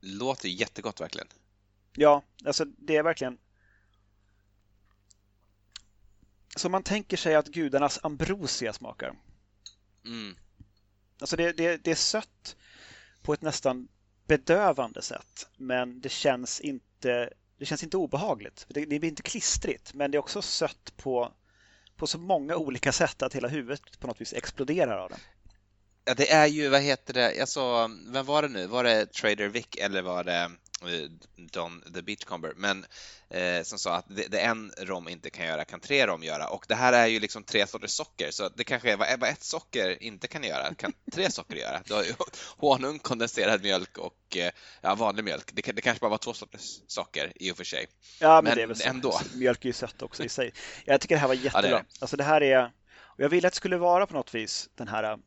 Låter jättegott verkligen. Ja, alltså det är verkligen så man tänker sig att gudarnas ambrosia smakar. Mm. Alltså det, det, det är sött på ett nästan bedövande sätt, men det känns inte, det känns inte obehagligt. Det, det blir inte klistrigt, men det är också sött på, på så många olika sätt att hela huvudet på något vis exploderar av det. Ja, det är ju, vad heter det, sa, vem var det nu? Var det Trader Vic eller var det Eh, Don the Beachcomber, men eh, som sa att det, det, en rom inte kan göra kan tre rom göra och det här är ju liksom tre sorters socker så det kanske är vad, vad ett socker inte kan göra kan tre socker göra. Du har ju honung, kondenserad mjölk och eh, ja, vanlig mjölk. Det, det kanske bara var två sorters socker i och för sig. Ja, men, men det är väl så. ändå. Mjölk är ju sött också i sig. Jag tycker det här var jättebra. Ja, det Alltså det här är, och jag ville att det skulle vara på något vis den här,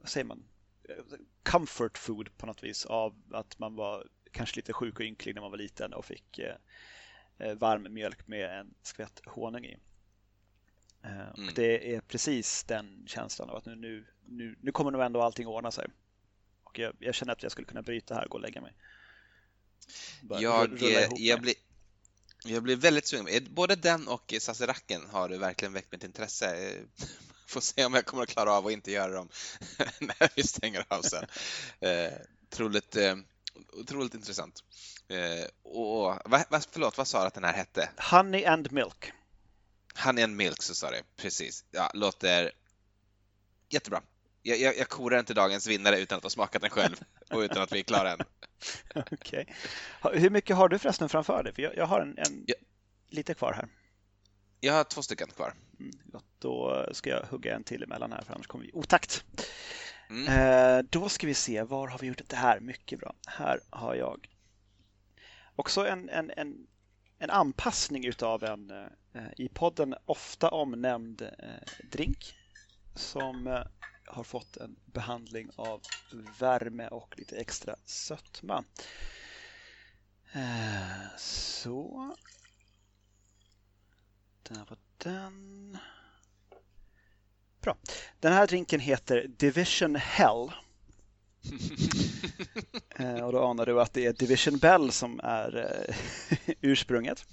vad säger man, comfort food på något vis av att man var kanske lite sjuk och ynklig när man var liten och fick eh, eh varm mjölk med en skvätt honung i. Eh, mm. Och det är precis den känslan av att nu, nu, nu, nu kommer nog ändå allting ordna sig. Och jag, jag känner att jag skulle kunna bryta här och gå och lägga mig. Bara jag, jag, blir, jag blir väldigt sugen. Både den och Saseracken har verkligen väckt mitt intresse. Får se om jag kommer att klara av att inte göra dem när vi stänger av sen. Eh, troligt, eh, otroligt intressant. Eh, och, vad, förlåt, vad sa du att den här hette? Honey and Milk. Honey and Milk, så sa det. Precis. Ja, låter jättebra. Jag, jag, jag korar inte dagens vinnare utan att ha smakat den själv och utan att vi är klara än. Okej. Okay. Hur mycket har du förresten framför dig? För jag, jag har en, en ja. lite kvar här. Jag har två stycken kvar. Mm, då ska jag hugga en till emellan här, för annars kommer vi otakt. Mm. Eh, då ska vi se, var har vi gjort det här? Mycket bra. Här har jag också en, en, en, en anpassning utav en eh, i podden ofta omnämnd eh, drink som eh, har fått en behandling av värme och lite extra sötma. Eh, så. Där var den. Bra. Den här drinken heter Division Hell. Eh, och då anar du att det är Division Bell som är eh, ursprunget.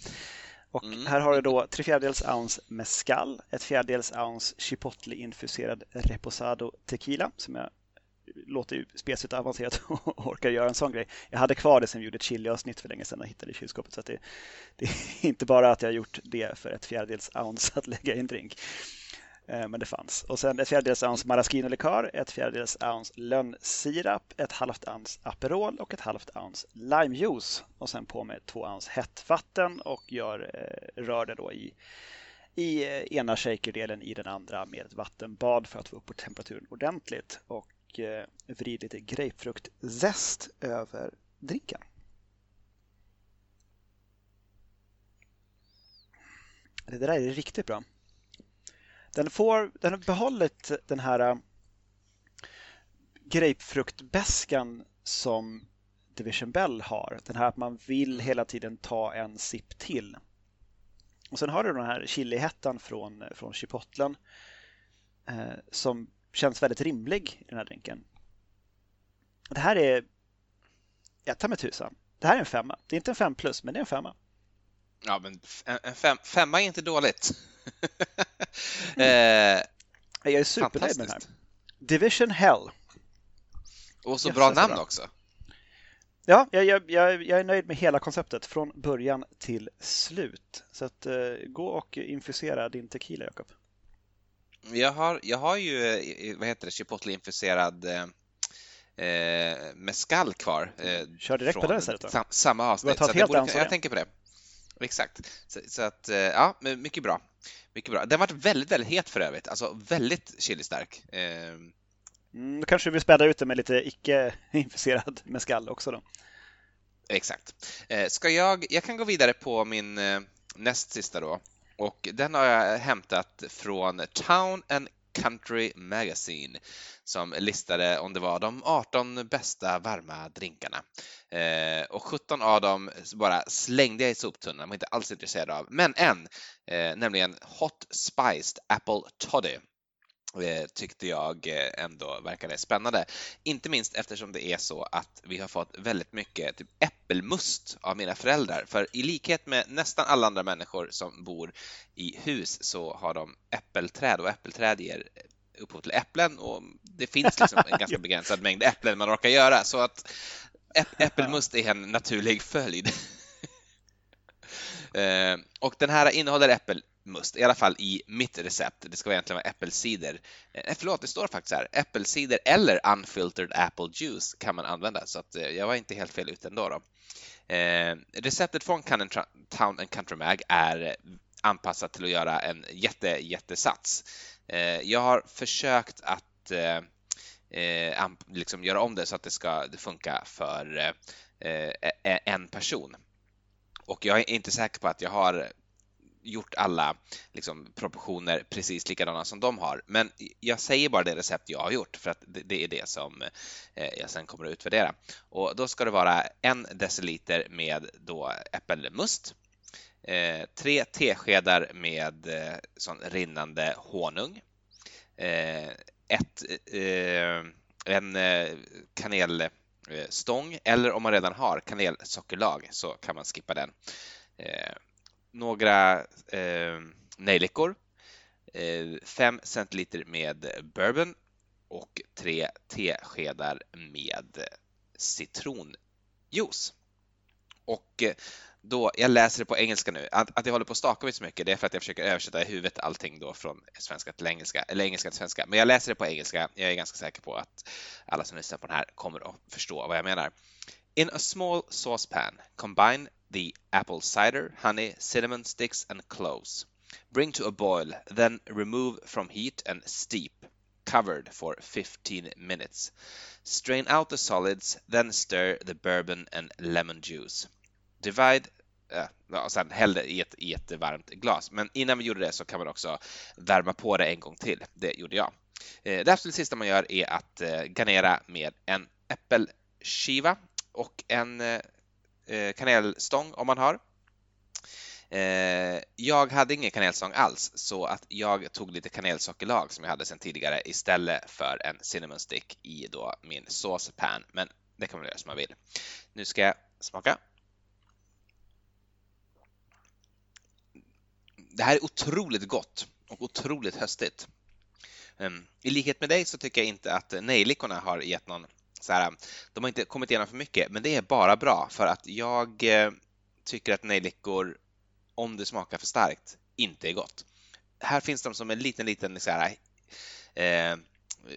Och mm. här har du då tre fjärdedels ounce mescal, ett fjärdedels ounce chipotle-infuserad reposado tequila som jag låter ju spesigt avancerat och orkar göra en sån grej. Jag hade kvar det sen vi gjorde ett chili-avsnitt för länge sedan och hittade i kylskåpet. Så det, det, är inte bara att jag har gjort det för ett fjärdedels ounce att lägga i en drink. Eh, men det fanns. Och sen ett fjärdedels ounce maraschino-likör, ett fjärdedels ounce lönnsirap, ett halvt ounce Aperol och ett halvt ounce limejuice. Och sen på med två ounce hett vatten och gör, eh, rör det då i, i eh, ena shakerdelen i den andra med ett vattenbad för att få upp temperaturen ordentligt. Och eh, vrid lite grapefruktzest över drinken. Det där är riktigt bra. Den, får, den har behållit den här äh, grapefruktbäskan som Division Bell har. Den här att man vill hela tiden ta en sipp till. Och sen har du den här chilihettan från, från chipotlen eh, äh, som känns väldigt rimlig i den här drinken. Det här är, jag tar med tusan, det här är en femma. Det är inte en fem plus, men det är en femma. Ja, men en fem, femma är inte dåligt. eh, jag är supernöjd med den här. Division Hell. Och så yes, bra namn bra. också. Ja, jag, jag, jag, jag, är nöjd med hela konceptet från början till slut. Så att, uh, gå och infusera din tequila, Jakob. Jag har, jag har ju, eh, vad heter det, chipotle-infuserad eh, eh mescal kvar. Eh, Kör direkt på det istället då. Samma avsnitt. Så det borde, jag tänker på det. Exakt. Så, så, att, eh, ja, mycket bra. Mycket bra. Den varit väldigt, väldigt het för övrigt. Alltså väldigt chilistark. Ehm. Mm, kanske vi späda ut det med lite icke-infuserad mescal också då. Exakt. Eh, ska jag, jag kan gå vidare på min eh, näst sista då. Och den har jag hämtat från Town and Country Magazine som listade om det var de 18 bästa varma drinkarna. Eh, och 17 av dem bara slängde jag i soptunnan, var inte alls intresserad av. Men en, eh, nämligen Hot Spiced Apple Toddy tyckte jag eh, ändå verkade spännande. Inte minst eftersom det är så att vi har fått väldigt mycket typ äppelmust av mina föräldrar. För i likhet med nästan alla andra människor som bor i hus så har de äppelträd och äppelträd ger upphov till äpplen och det finns liksom en ganska begränsad mängd äpplen man orkar göra så att äppelmust är en naturlig följd. Eh, och den här innehåller äppel must, i alla fall i mitt recept. Det ska egentligen vara äppelcider. Eh, eh, förlåt, det står faktiskt här. Äppelcider eller unfiltered apple juice kan man använda, så att eh, jag var inte helt fel ute ändå. Då. Eh, receptet från Town and Country Mag är eh, anpassat till att göra en jätte, jättesats. Eh, jag har försökt att eh, eh liksom göra om det så att det ska funka för eh, en person. Och jag är inte säker på att jag har gjort alla liksom, proportioner precis likadana som de har. Men jag säger bara det recept jag har gjort för att det, är det som eh, jag sen kommer att utvärdera. Och då ska det vara en deciliter med då äppelmust, eh, tre teskedar med eh, sån rinnande honung, eh, ett, eh, en eh, kanelstång eh, eller om man redan har kanelsockerlag så kan man skippa den eh, några eh, nejlikor, eh, 5 centiliter med bourbon och tre teskedar med citronjuice. Och eh, då, jag läser det på engelska nu. Att, att jag håller på att staka mig så mycket, det är för att jag försöker översätta i huvudet allting då från svenska till engelska, eller engelska till svenska. Men jag läser det på engelska. Jag är ganska säker på att alla som lyssnar på den här kommer att förstå vad jag menar. In a small saucepan, combine the apple cider, honey, cinnamon sticks, and cloves. Bring to a boil, then remove from heat and steep, covered for 15 minutes. Strain out the solids, then stir the bourbon and lemon juice. Divide eh, Ja, och sen häll det i ett, i ett varmt glas. Men innan vi gjorde det så kan man också värma på det en gång till. Det gjorde jag. Eh, det absolut sista man gör är att eh, garnera med en äppelskiva och en Eh, kanelstång om man har. Eh, jag hade ingen kanelstång alls så att jag tog lite kanelsockerlag som jag hade sedan tidigare istället för en cinnamon stick i då min såspan. Men det kan man göra som man vill. Nu ska jag smaka. Det här är otroligt gott och otroligt höstigt. Ehm, I likhet med dig så tycker jag inte att nejlikorna har gett någon så här, de har inte kommit igenom för mycket, men det är bara bra för att jag eh, tycker att nejlikor, om det smakar för starkt, inte är gott. Här finns de som en liten, liten så här, eh,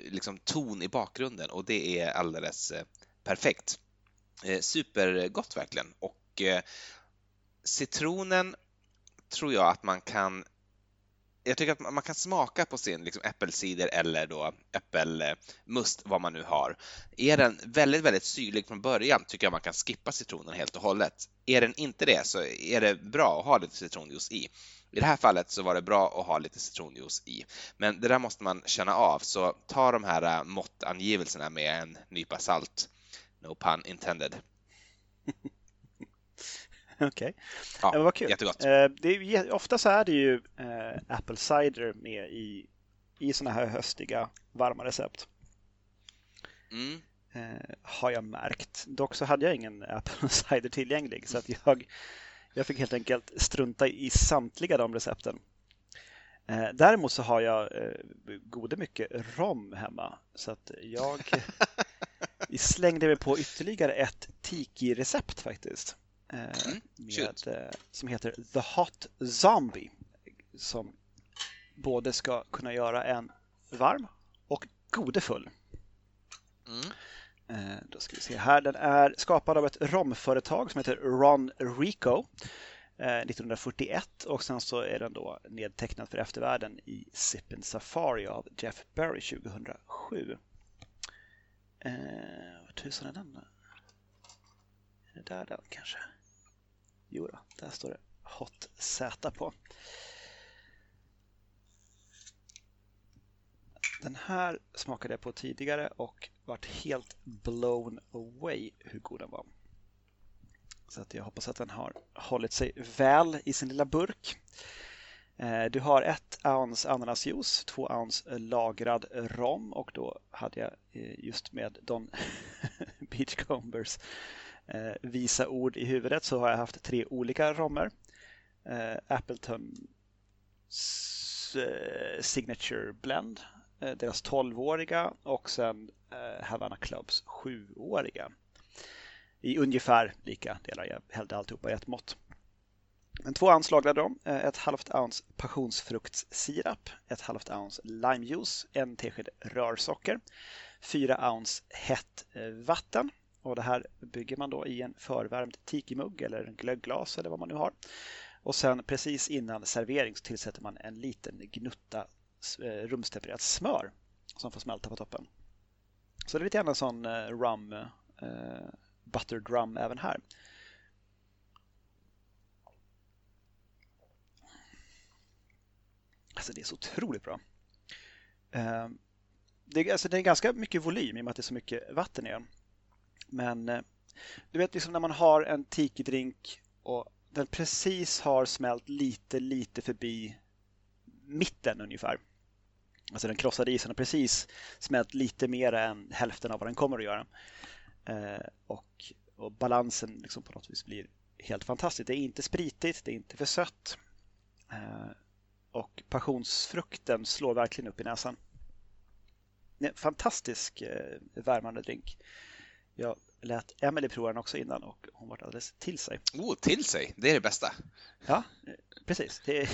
liksom ton i bakgrunden och det är alldeles eh, perfekt. Eh, supergott verkligen och eh, citronen tror jag att man kan jag tycker att man kan smaka på sin liksom, äppelcider eller då äppelmust, vad man nu har. Är den väldigt, väldigt syrlig från början tycker jag man kan skippa citronen helt och hållet. Är den inte det så är det bra att ha lite citronjuice i. I det här fallet så var det bra att ha lite citronjuice i, men det där måste man känna av, så ta de här äh, måttangivelserna med en nypa salt. No pun intended. Okej. Okay. Ja, Men vad kul. Jättegott. Eh, det är, ofta så är det ju eh, Apple cider med i, i sådana här höstiga varma recept. Mm. Eh, har jag märkt. Dock så hade jag ingen Apple cider tillgänglig så att jag, jag fick helt enkelt strunta i samtliga de recepten. Eh, däremot så har jag eh, gode mycket rom hemma så att jag slängde mig på ytterligare ett tiki-recept faktiskt. Eh, mm, med, eh, som heter The Hot Zombie. Som både ska kunna göra en varm och godefull. Mm. Eh, då ska vi se här. Den är skapad av ett romföretag som heter Ron Rico 1941 och sen så är den då nedtecknad för eftervärlden i Sippin Safari av Jeff Berry 2007. Eh, vad tusan är den? Är det där den kanske? Jo då, där står det Hot Z på. Den här smakade jag på tidigare och vart helt blown away hur god den var. Så att jag hoppas att den har hållit sig väl i sin lilla burk. Eh, du har ett ounce ananasjuice, två ounce lagrad rom och då hade jag eh, just med Don Beachcombers Eh, visa ord i huvudet så har jag haft tre olika romer. Eh, Appleton eh, Signature Blend, deras 12-åriga och sen Havana Clubs 7-åriga. I ungefär lika delar. Jag hällde alltihopa i ett mått. Men två ounce lagrade ett halvt ounce passionsfruktssirap, ett halvt ounce limejuice, en tesked rörsocker, fyra ounce hett vatten. Och det här bygger man då i en förvärmd tikimugg eller en glögglas eller vad man nu har. Och sen precis innan servering så tillsätter man en liten gnutta eh, rumstempererat smör som får smälta på toppen. Så det är lite grann en sån eh, rum, eh, buttered rum även här. Alltså det är så otroligt bra. Eh, det är, alltså det är ganska mycket volym i och med att det är så mycket vatten i den. Men eh, du vet liksom när man har en tiki-drink och den precis har smält lite, lite förbi mitten ungefär. Alltså den krossade isen har precis smält lite mer än hälften av vad den kommer att göra. Eh, och, och balansen liksom på något vis blir helt fantastisk. Det är inte spritigt, det är inte för sött. Eh, och passionsfrukten slår verkligen upp i näsan. Fantastisk eh, värmande drink. Jag lät Emily prova den också innan och hon var alldeles till sig. Oh, till sig! Det är det bästa. Ja, precis. Det är,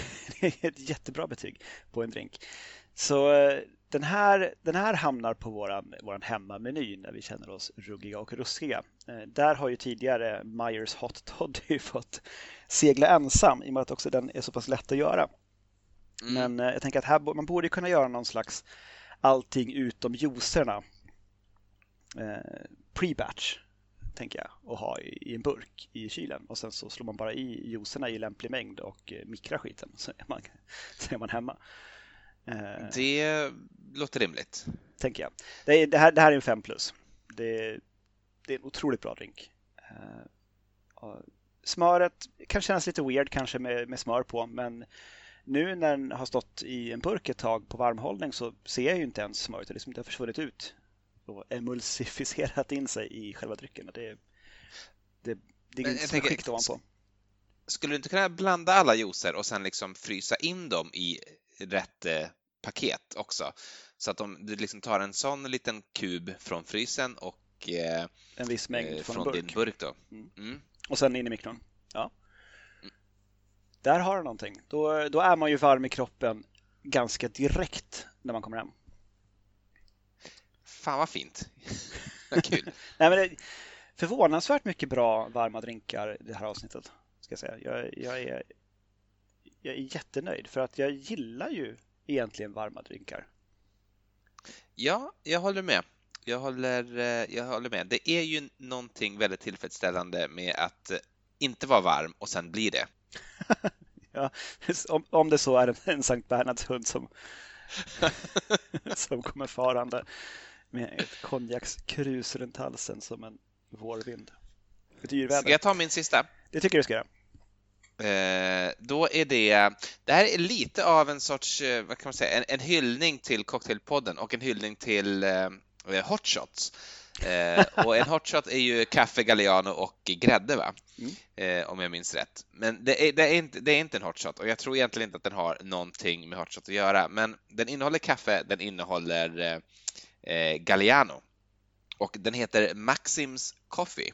ett jättebra betyg på en drink. Så eh, den här, den här hamnar på våran, våran hemmameny när vi känner oss ruggiga och ruskiga. Eh, där har ju tidigare Myers Hot Toddy fått segla ensam i och med att också den är så pass lätt att göra. Mm. Men eh, jag tänker att här, man borde kunna göra någon slags allting utom juicerna pre-batch tänker jag och ha i, i, en burk i kylen och sen så slår man bara i juicerna i lämplig mängd och eh, mikrar skiten så är man, så är man hemma. Eh, det låter rimligt. Tänker jag. Det, det, här, det här är en 5 plus. Det, det är en otroligt bra drink. Eh, smöret kan kännas lite weird kanske med, med smör på men nu när den har stått i en burk ett tag på varmhållning så ser jag ju inte ens smöret. Det liksom har försvunnit ut och emulsificerat in sig i själva drycken. Det, det, det är inget skikt ovanpå. Skulle du inte kunna blanda alla juicer och sen liksom frysa in dem i rätt eh, paket också? Så att de, du liksom tar en sån liten kub från frysen och eh, en viss mängd eh, från, från burk. din burk. Då. Mm. Mm. Och sen in i mikron. Ja. Där har du någonting. Då, då är man ju varm i kroppen ganska direkt när man kommer hem. Fan vad fint. vad kul. Nej, men det, förvånansvärt mycket bra varma drinkar i det här avsnittet. Ska jag, säga. Jag, jag, är, jag är jättenöjd för att jag gillar ju egentligen varma drinkar. Ja, jag håller med. Jag håller, eh, jag håller med. Det är ju någonting väldigt tillfredsställande med att inte vara varm och sen bli det. ja, om, om det så är en Sankt Bernhards hund som, som kommer farande med ett konjakskrus runt halsen som en vårvind. Ska jag ta min sista? Det tycker du ska göra. Eh, då är det, det här är lite av en sorts, eh, vad kan man säga, en, en hyllning till Cocktailpodden och en hyllning till eh, hotshots. Eh, och en hotshot är ju kaffe, Galliano och grädde, va? Mm. Eh, om jag minns rätt. Men det är, det, är inte, det är inte en hotshot och jag tror egentligen inte att den har någonting med hotshot att göra. Men den innehåller kaffe, den innehåller eh, Eh, Galliano och den heter Maxims Coffee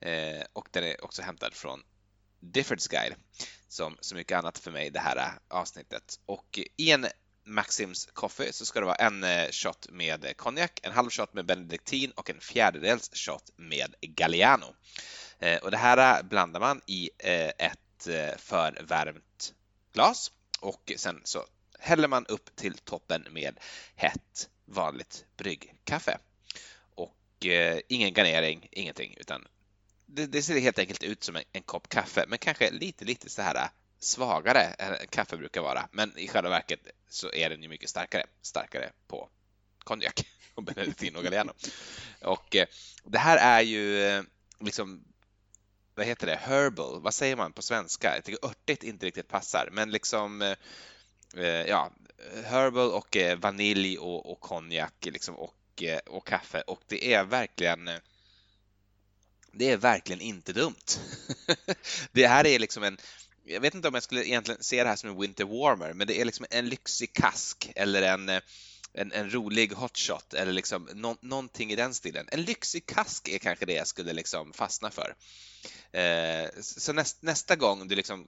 eh, och den är också hämtad från Diffords Guide som så mycket annat för mig det här eh, avsnittet. Och i en Maxims Coffee så ska det vara en eh, shot med konjak, en halv shot med benediktin och en fjärdedels shot med Galliano. Eh, och det här blandar man i eh, ett förvärmt glas och sen så häller man upp till toppen med hett vanligt bryggkaffe. Och eh, ingen garnering, ingenting, utan det, det, ser helt enkelt ut som en, en kopp kaffe, men kanske lite, lite så här svagare än kaffe brukar vara. Men i själva verket så är den ju mycket starkare, starkare på konjak och Benedictino Galliano. Och eh, det här är ju eh, liksom vad heter det, herbal, vad säger man på svenska? Jag tycker örtigt inte riktigt passar, men liksom eh, eh ja, herbal och eh, vanilj och, och konjak liksom, och, eh, och kaffe och det är verkligen eh, det är verkligen inte dumt. det här är liksom en, jag vet inte om jag skulle egentligen se det här som en winter warmer, men det är liksom en lyxig kask eller en, en, en rolig hotshot eller liksom no, någonting i den stilen. En lyxig kask är kanske det jag skulle liksom fastna för. Eh, så näst, nästa gång du liksom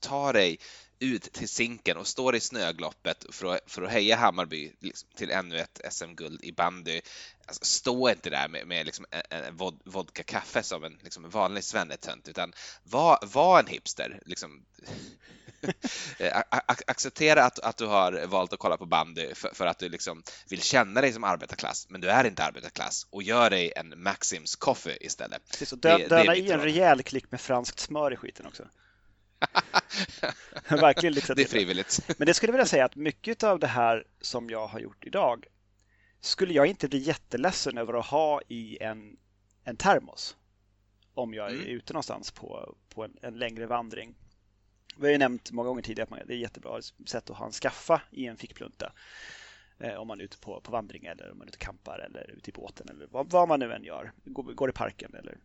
tar dig ut till sinken och står i snögloppet för att, för att heja Hammarby liksom, till ännu ett SM-guld i bandy. Alltså, stå inte där med, med liksom en, en vodka-kaffe som en liksom vanlig svennetönt, utan var, var en hipster. Liksom. Acceptera att, att du har valt att kolla på bandy för, för, att du liksom vill känna dig som arbetarklass, men du är inte arbetarklass och gör dig en Maxims coffee istället. Precis, och dö, döna i en rejäl klick med franskt smör i skiten också. Verkligen liksom det är frivilligt. Men det skulle jag vilja säga att mycket av det här som jag har gjort idag skulle jag inte bli jätteledsen över att ha i en, en termos om jag är mm. ute någonstans på, på en, en, längre vandring. Vi har ju nämnt många gånger tidigare att det är ett jättebra sätt att ha en skaffa i en fickplunta eh, om man är ute på, på vandring eller om man är ute och campar eller ute i båten eller vad, vad man nu än gör. Går, går i parken eller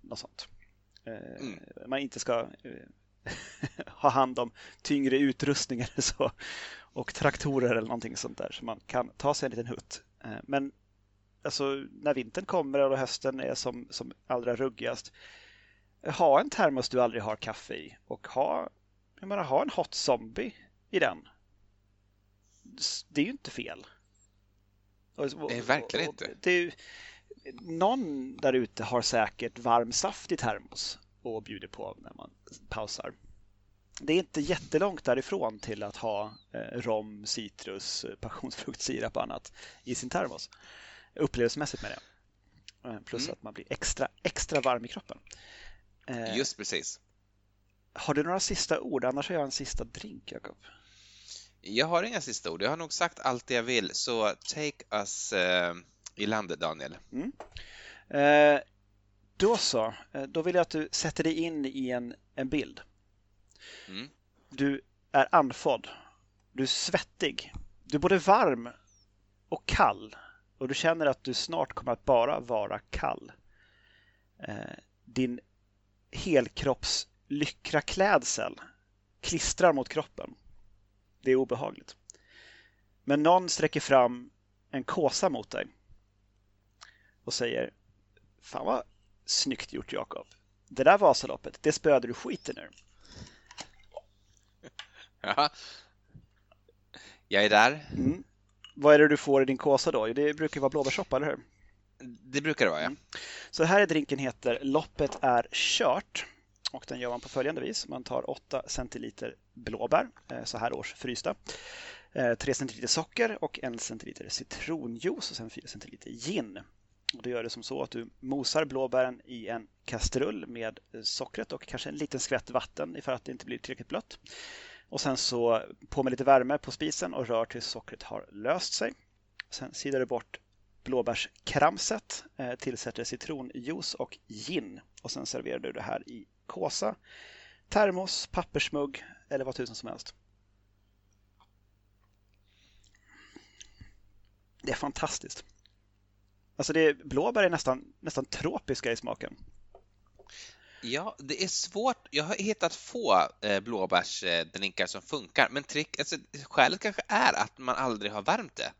något sånt. Eh, mm. Man inte ska eh, ha hand om tyngre utrustning eller så och traktorer eller någonting sånt där så man kan ta sig en liten hutt. Eh, men alltså, när vintern kommer och hösten är som, som allra ruggigast ha en termos du aldrig har kaffe i och ha, jag menar, ha en hot zombie i den. Det är ju inte fel. Nej, verkligen inte. Det är, någon där ute har säkert varm saft i termos och bjuder på när man pausar. Det är inte jättelångt därifrån till att ha eh, rom, citrus, passionsfruktsirap och annat i sin termos. Upplevelsemässigt med det. Eh, plus mm. att man blir extra, extra varm i kroppen. Eh, Just precis. Har du några sista ord? Annars har jag en sista drink, Jakob. Jag har inga sista ord. Jag har nog sagt allt jag vill, så take us uh, i landet, Daniel. Mm. Uh, då så. Uh, då vill jag att du sätter dig in i en, en bild. Mm. Du är andfådd. Du är svettig. Du är både varm och kall. Och du känner att du snart kommer att bara vara kall. Din helkropps lyckra klädsel klistrar mot kroppen. Det är obehagligt. Men någon sträcker fram en kåsa mot dig och säger Fan vad snyggt gjort Jakob. Det där Vasaloppet, det spöade du skiten ur. Ja. Jag är där. Mm. Vad är det du får i din kåsa då? Det brukar vara blåbärssoppa, eller hur? Det brukar det vara, ja. Mm. Så här är drinken heter Loppet är kört. Och den gör man på följande vis. Man tar 8 centiliter blåbär, eh, så här års frysta. 3 eh, centiliter socker och 1 centiliter citronjuice och sen 4 centiliter gin. Och då gör det som så att du mosar blåbären i en kastrull med sockret och kanske en liten skvätt vatten ifall att det inte blir tillräckligt blött. Och sen så på med lite värme på spisen och rör tills sockret har löst sig. Sen sidar du bort blåbärskramset, eh, tillsätter citronjuice och gin och sen serverar du det här i kåsa, termos, pappersmugg eller vad tusen som helst. Det är fantastiskt. Alltså det är, blåbär är nästan, nästan tropiska i smaken. Ja, det är svårt. Jag har hittat få eh, blåbärsdrinkar som funkar, men trick, alltså, skälet kanske är att man aldrig har värmt det.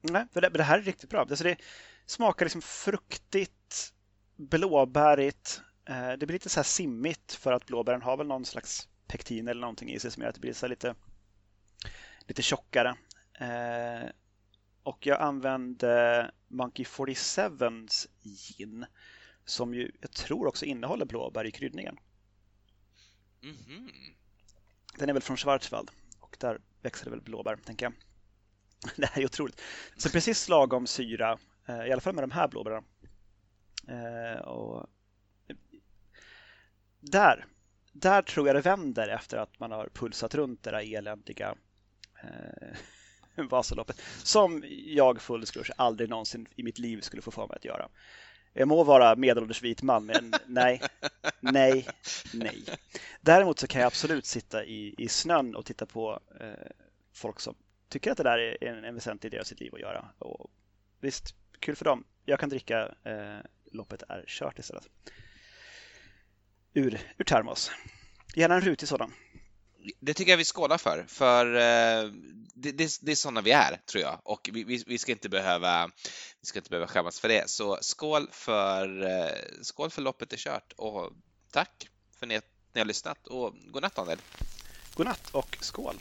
Nej, för det, det här är riktigt bra. Alltså det smakar liksom fruktigt, blåbärigt. Eh, det blir lite så här simmigt för att blåbären har väl någon slags pektin eller någonting i sig som gör att det blir så lite, lite tjockare. Eh, och jag använde Monkey 47s gin som ju jag tror också innehåller blåbär i kryddningen. Mm -hmm. Den är väl från Schwarzwald och där växer det väl blåbär, tänker jag. Det här är otroligt. Så precis lagom syra, eh, i alla fall med de här blåbären. Eh, och där, där tror jag det vänder efter att man har pulsat runt det där eländiga eh, Vasaloppet. Som jag full skrush aldrig någonsin i mitt liv skulle få för mig att göra. Jag må vara medelålders vit man, men nej, nej, nej. Däremot så kan jag absolut sitta i, i snön och titta på eh, folk som tycker att det där är en, en väsentlig del av sitt liv att göra. Och visst, kul för dem. Jag kan dricka eh, loppet är kört istället. Ur, ur termos. Gärna en rutig sådan. Det tycker jag vi skålar för, för eh, det, det, det är sådana vi är, tror jag. Och vi, vi, ska inte behöva, vi ska inte behöva skämmas för det. Så skål för, eh, skål för loppet är kört och tack för att ni har lyssnat och godnatt Daniel. Godnatt och skål!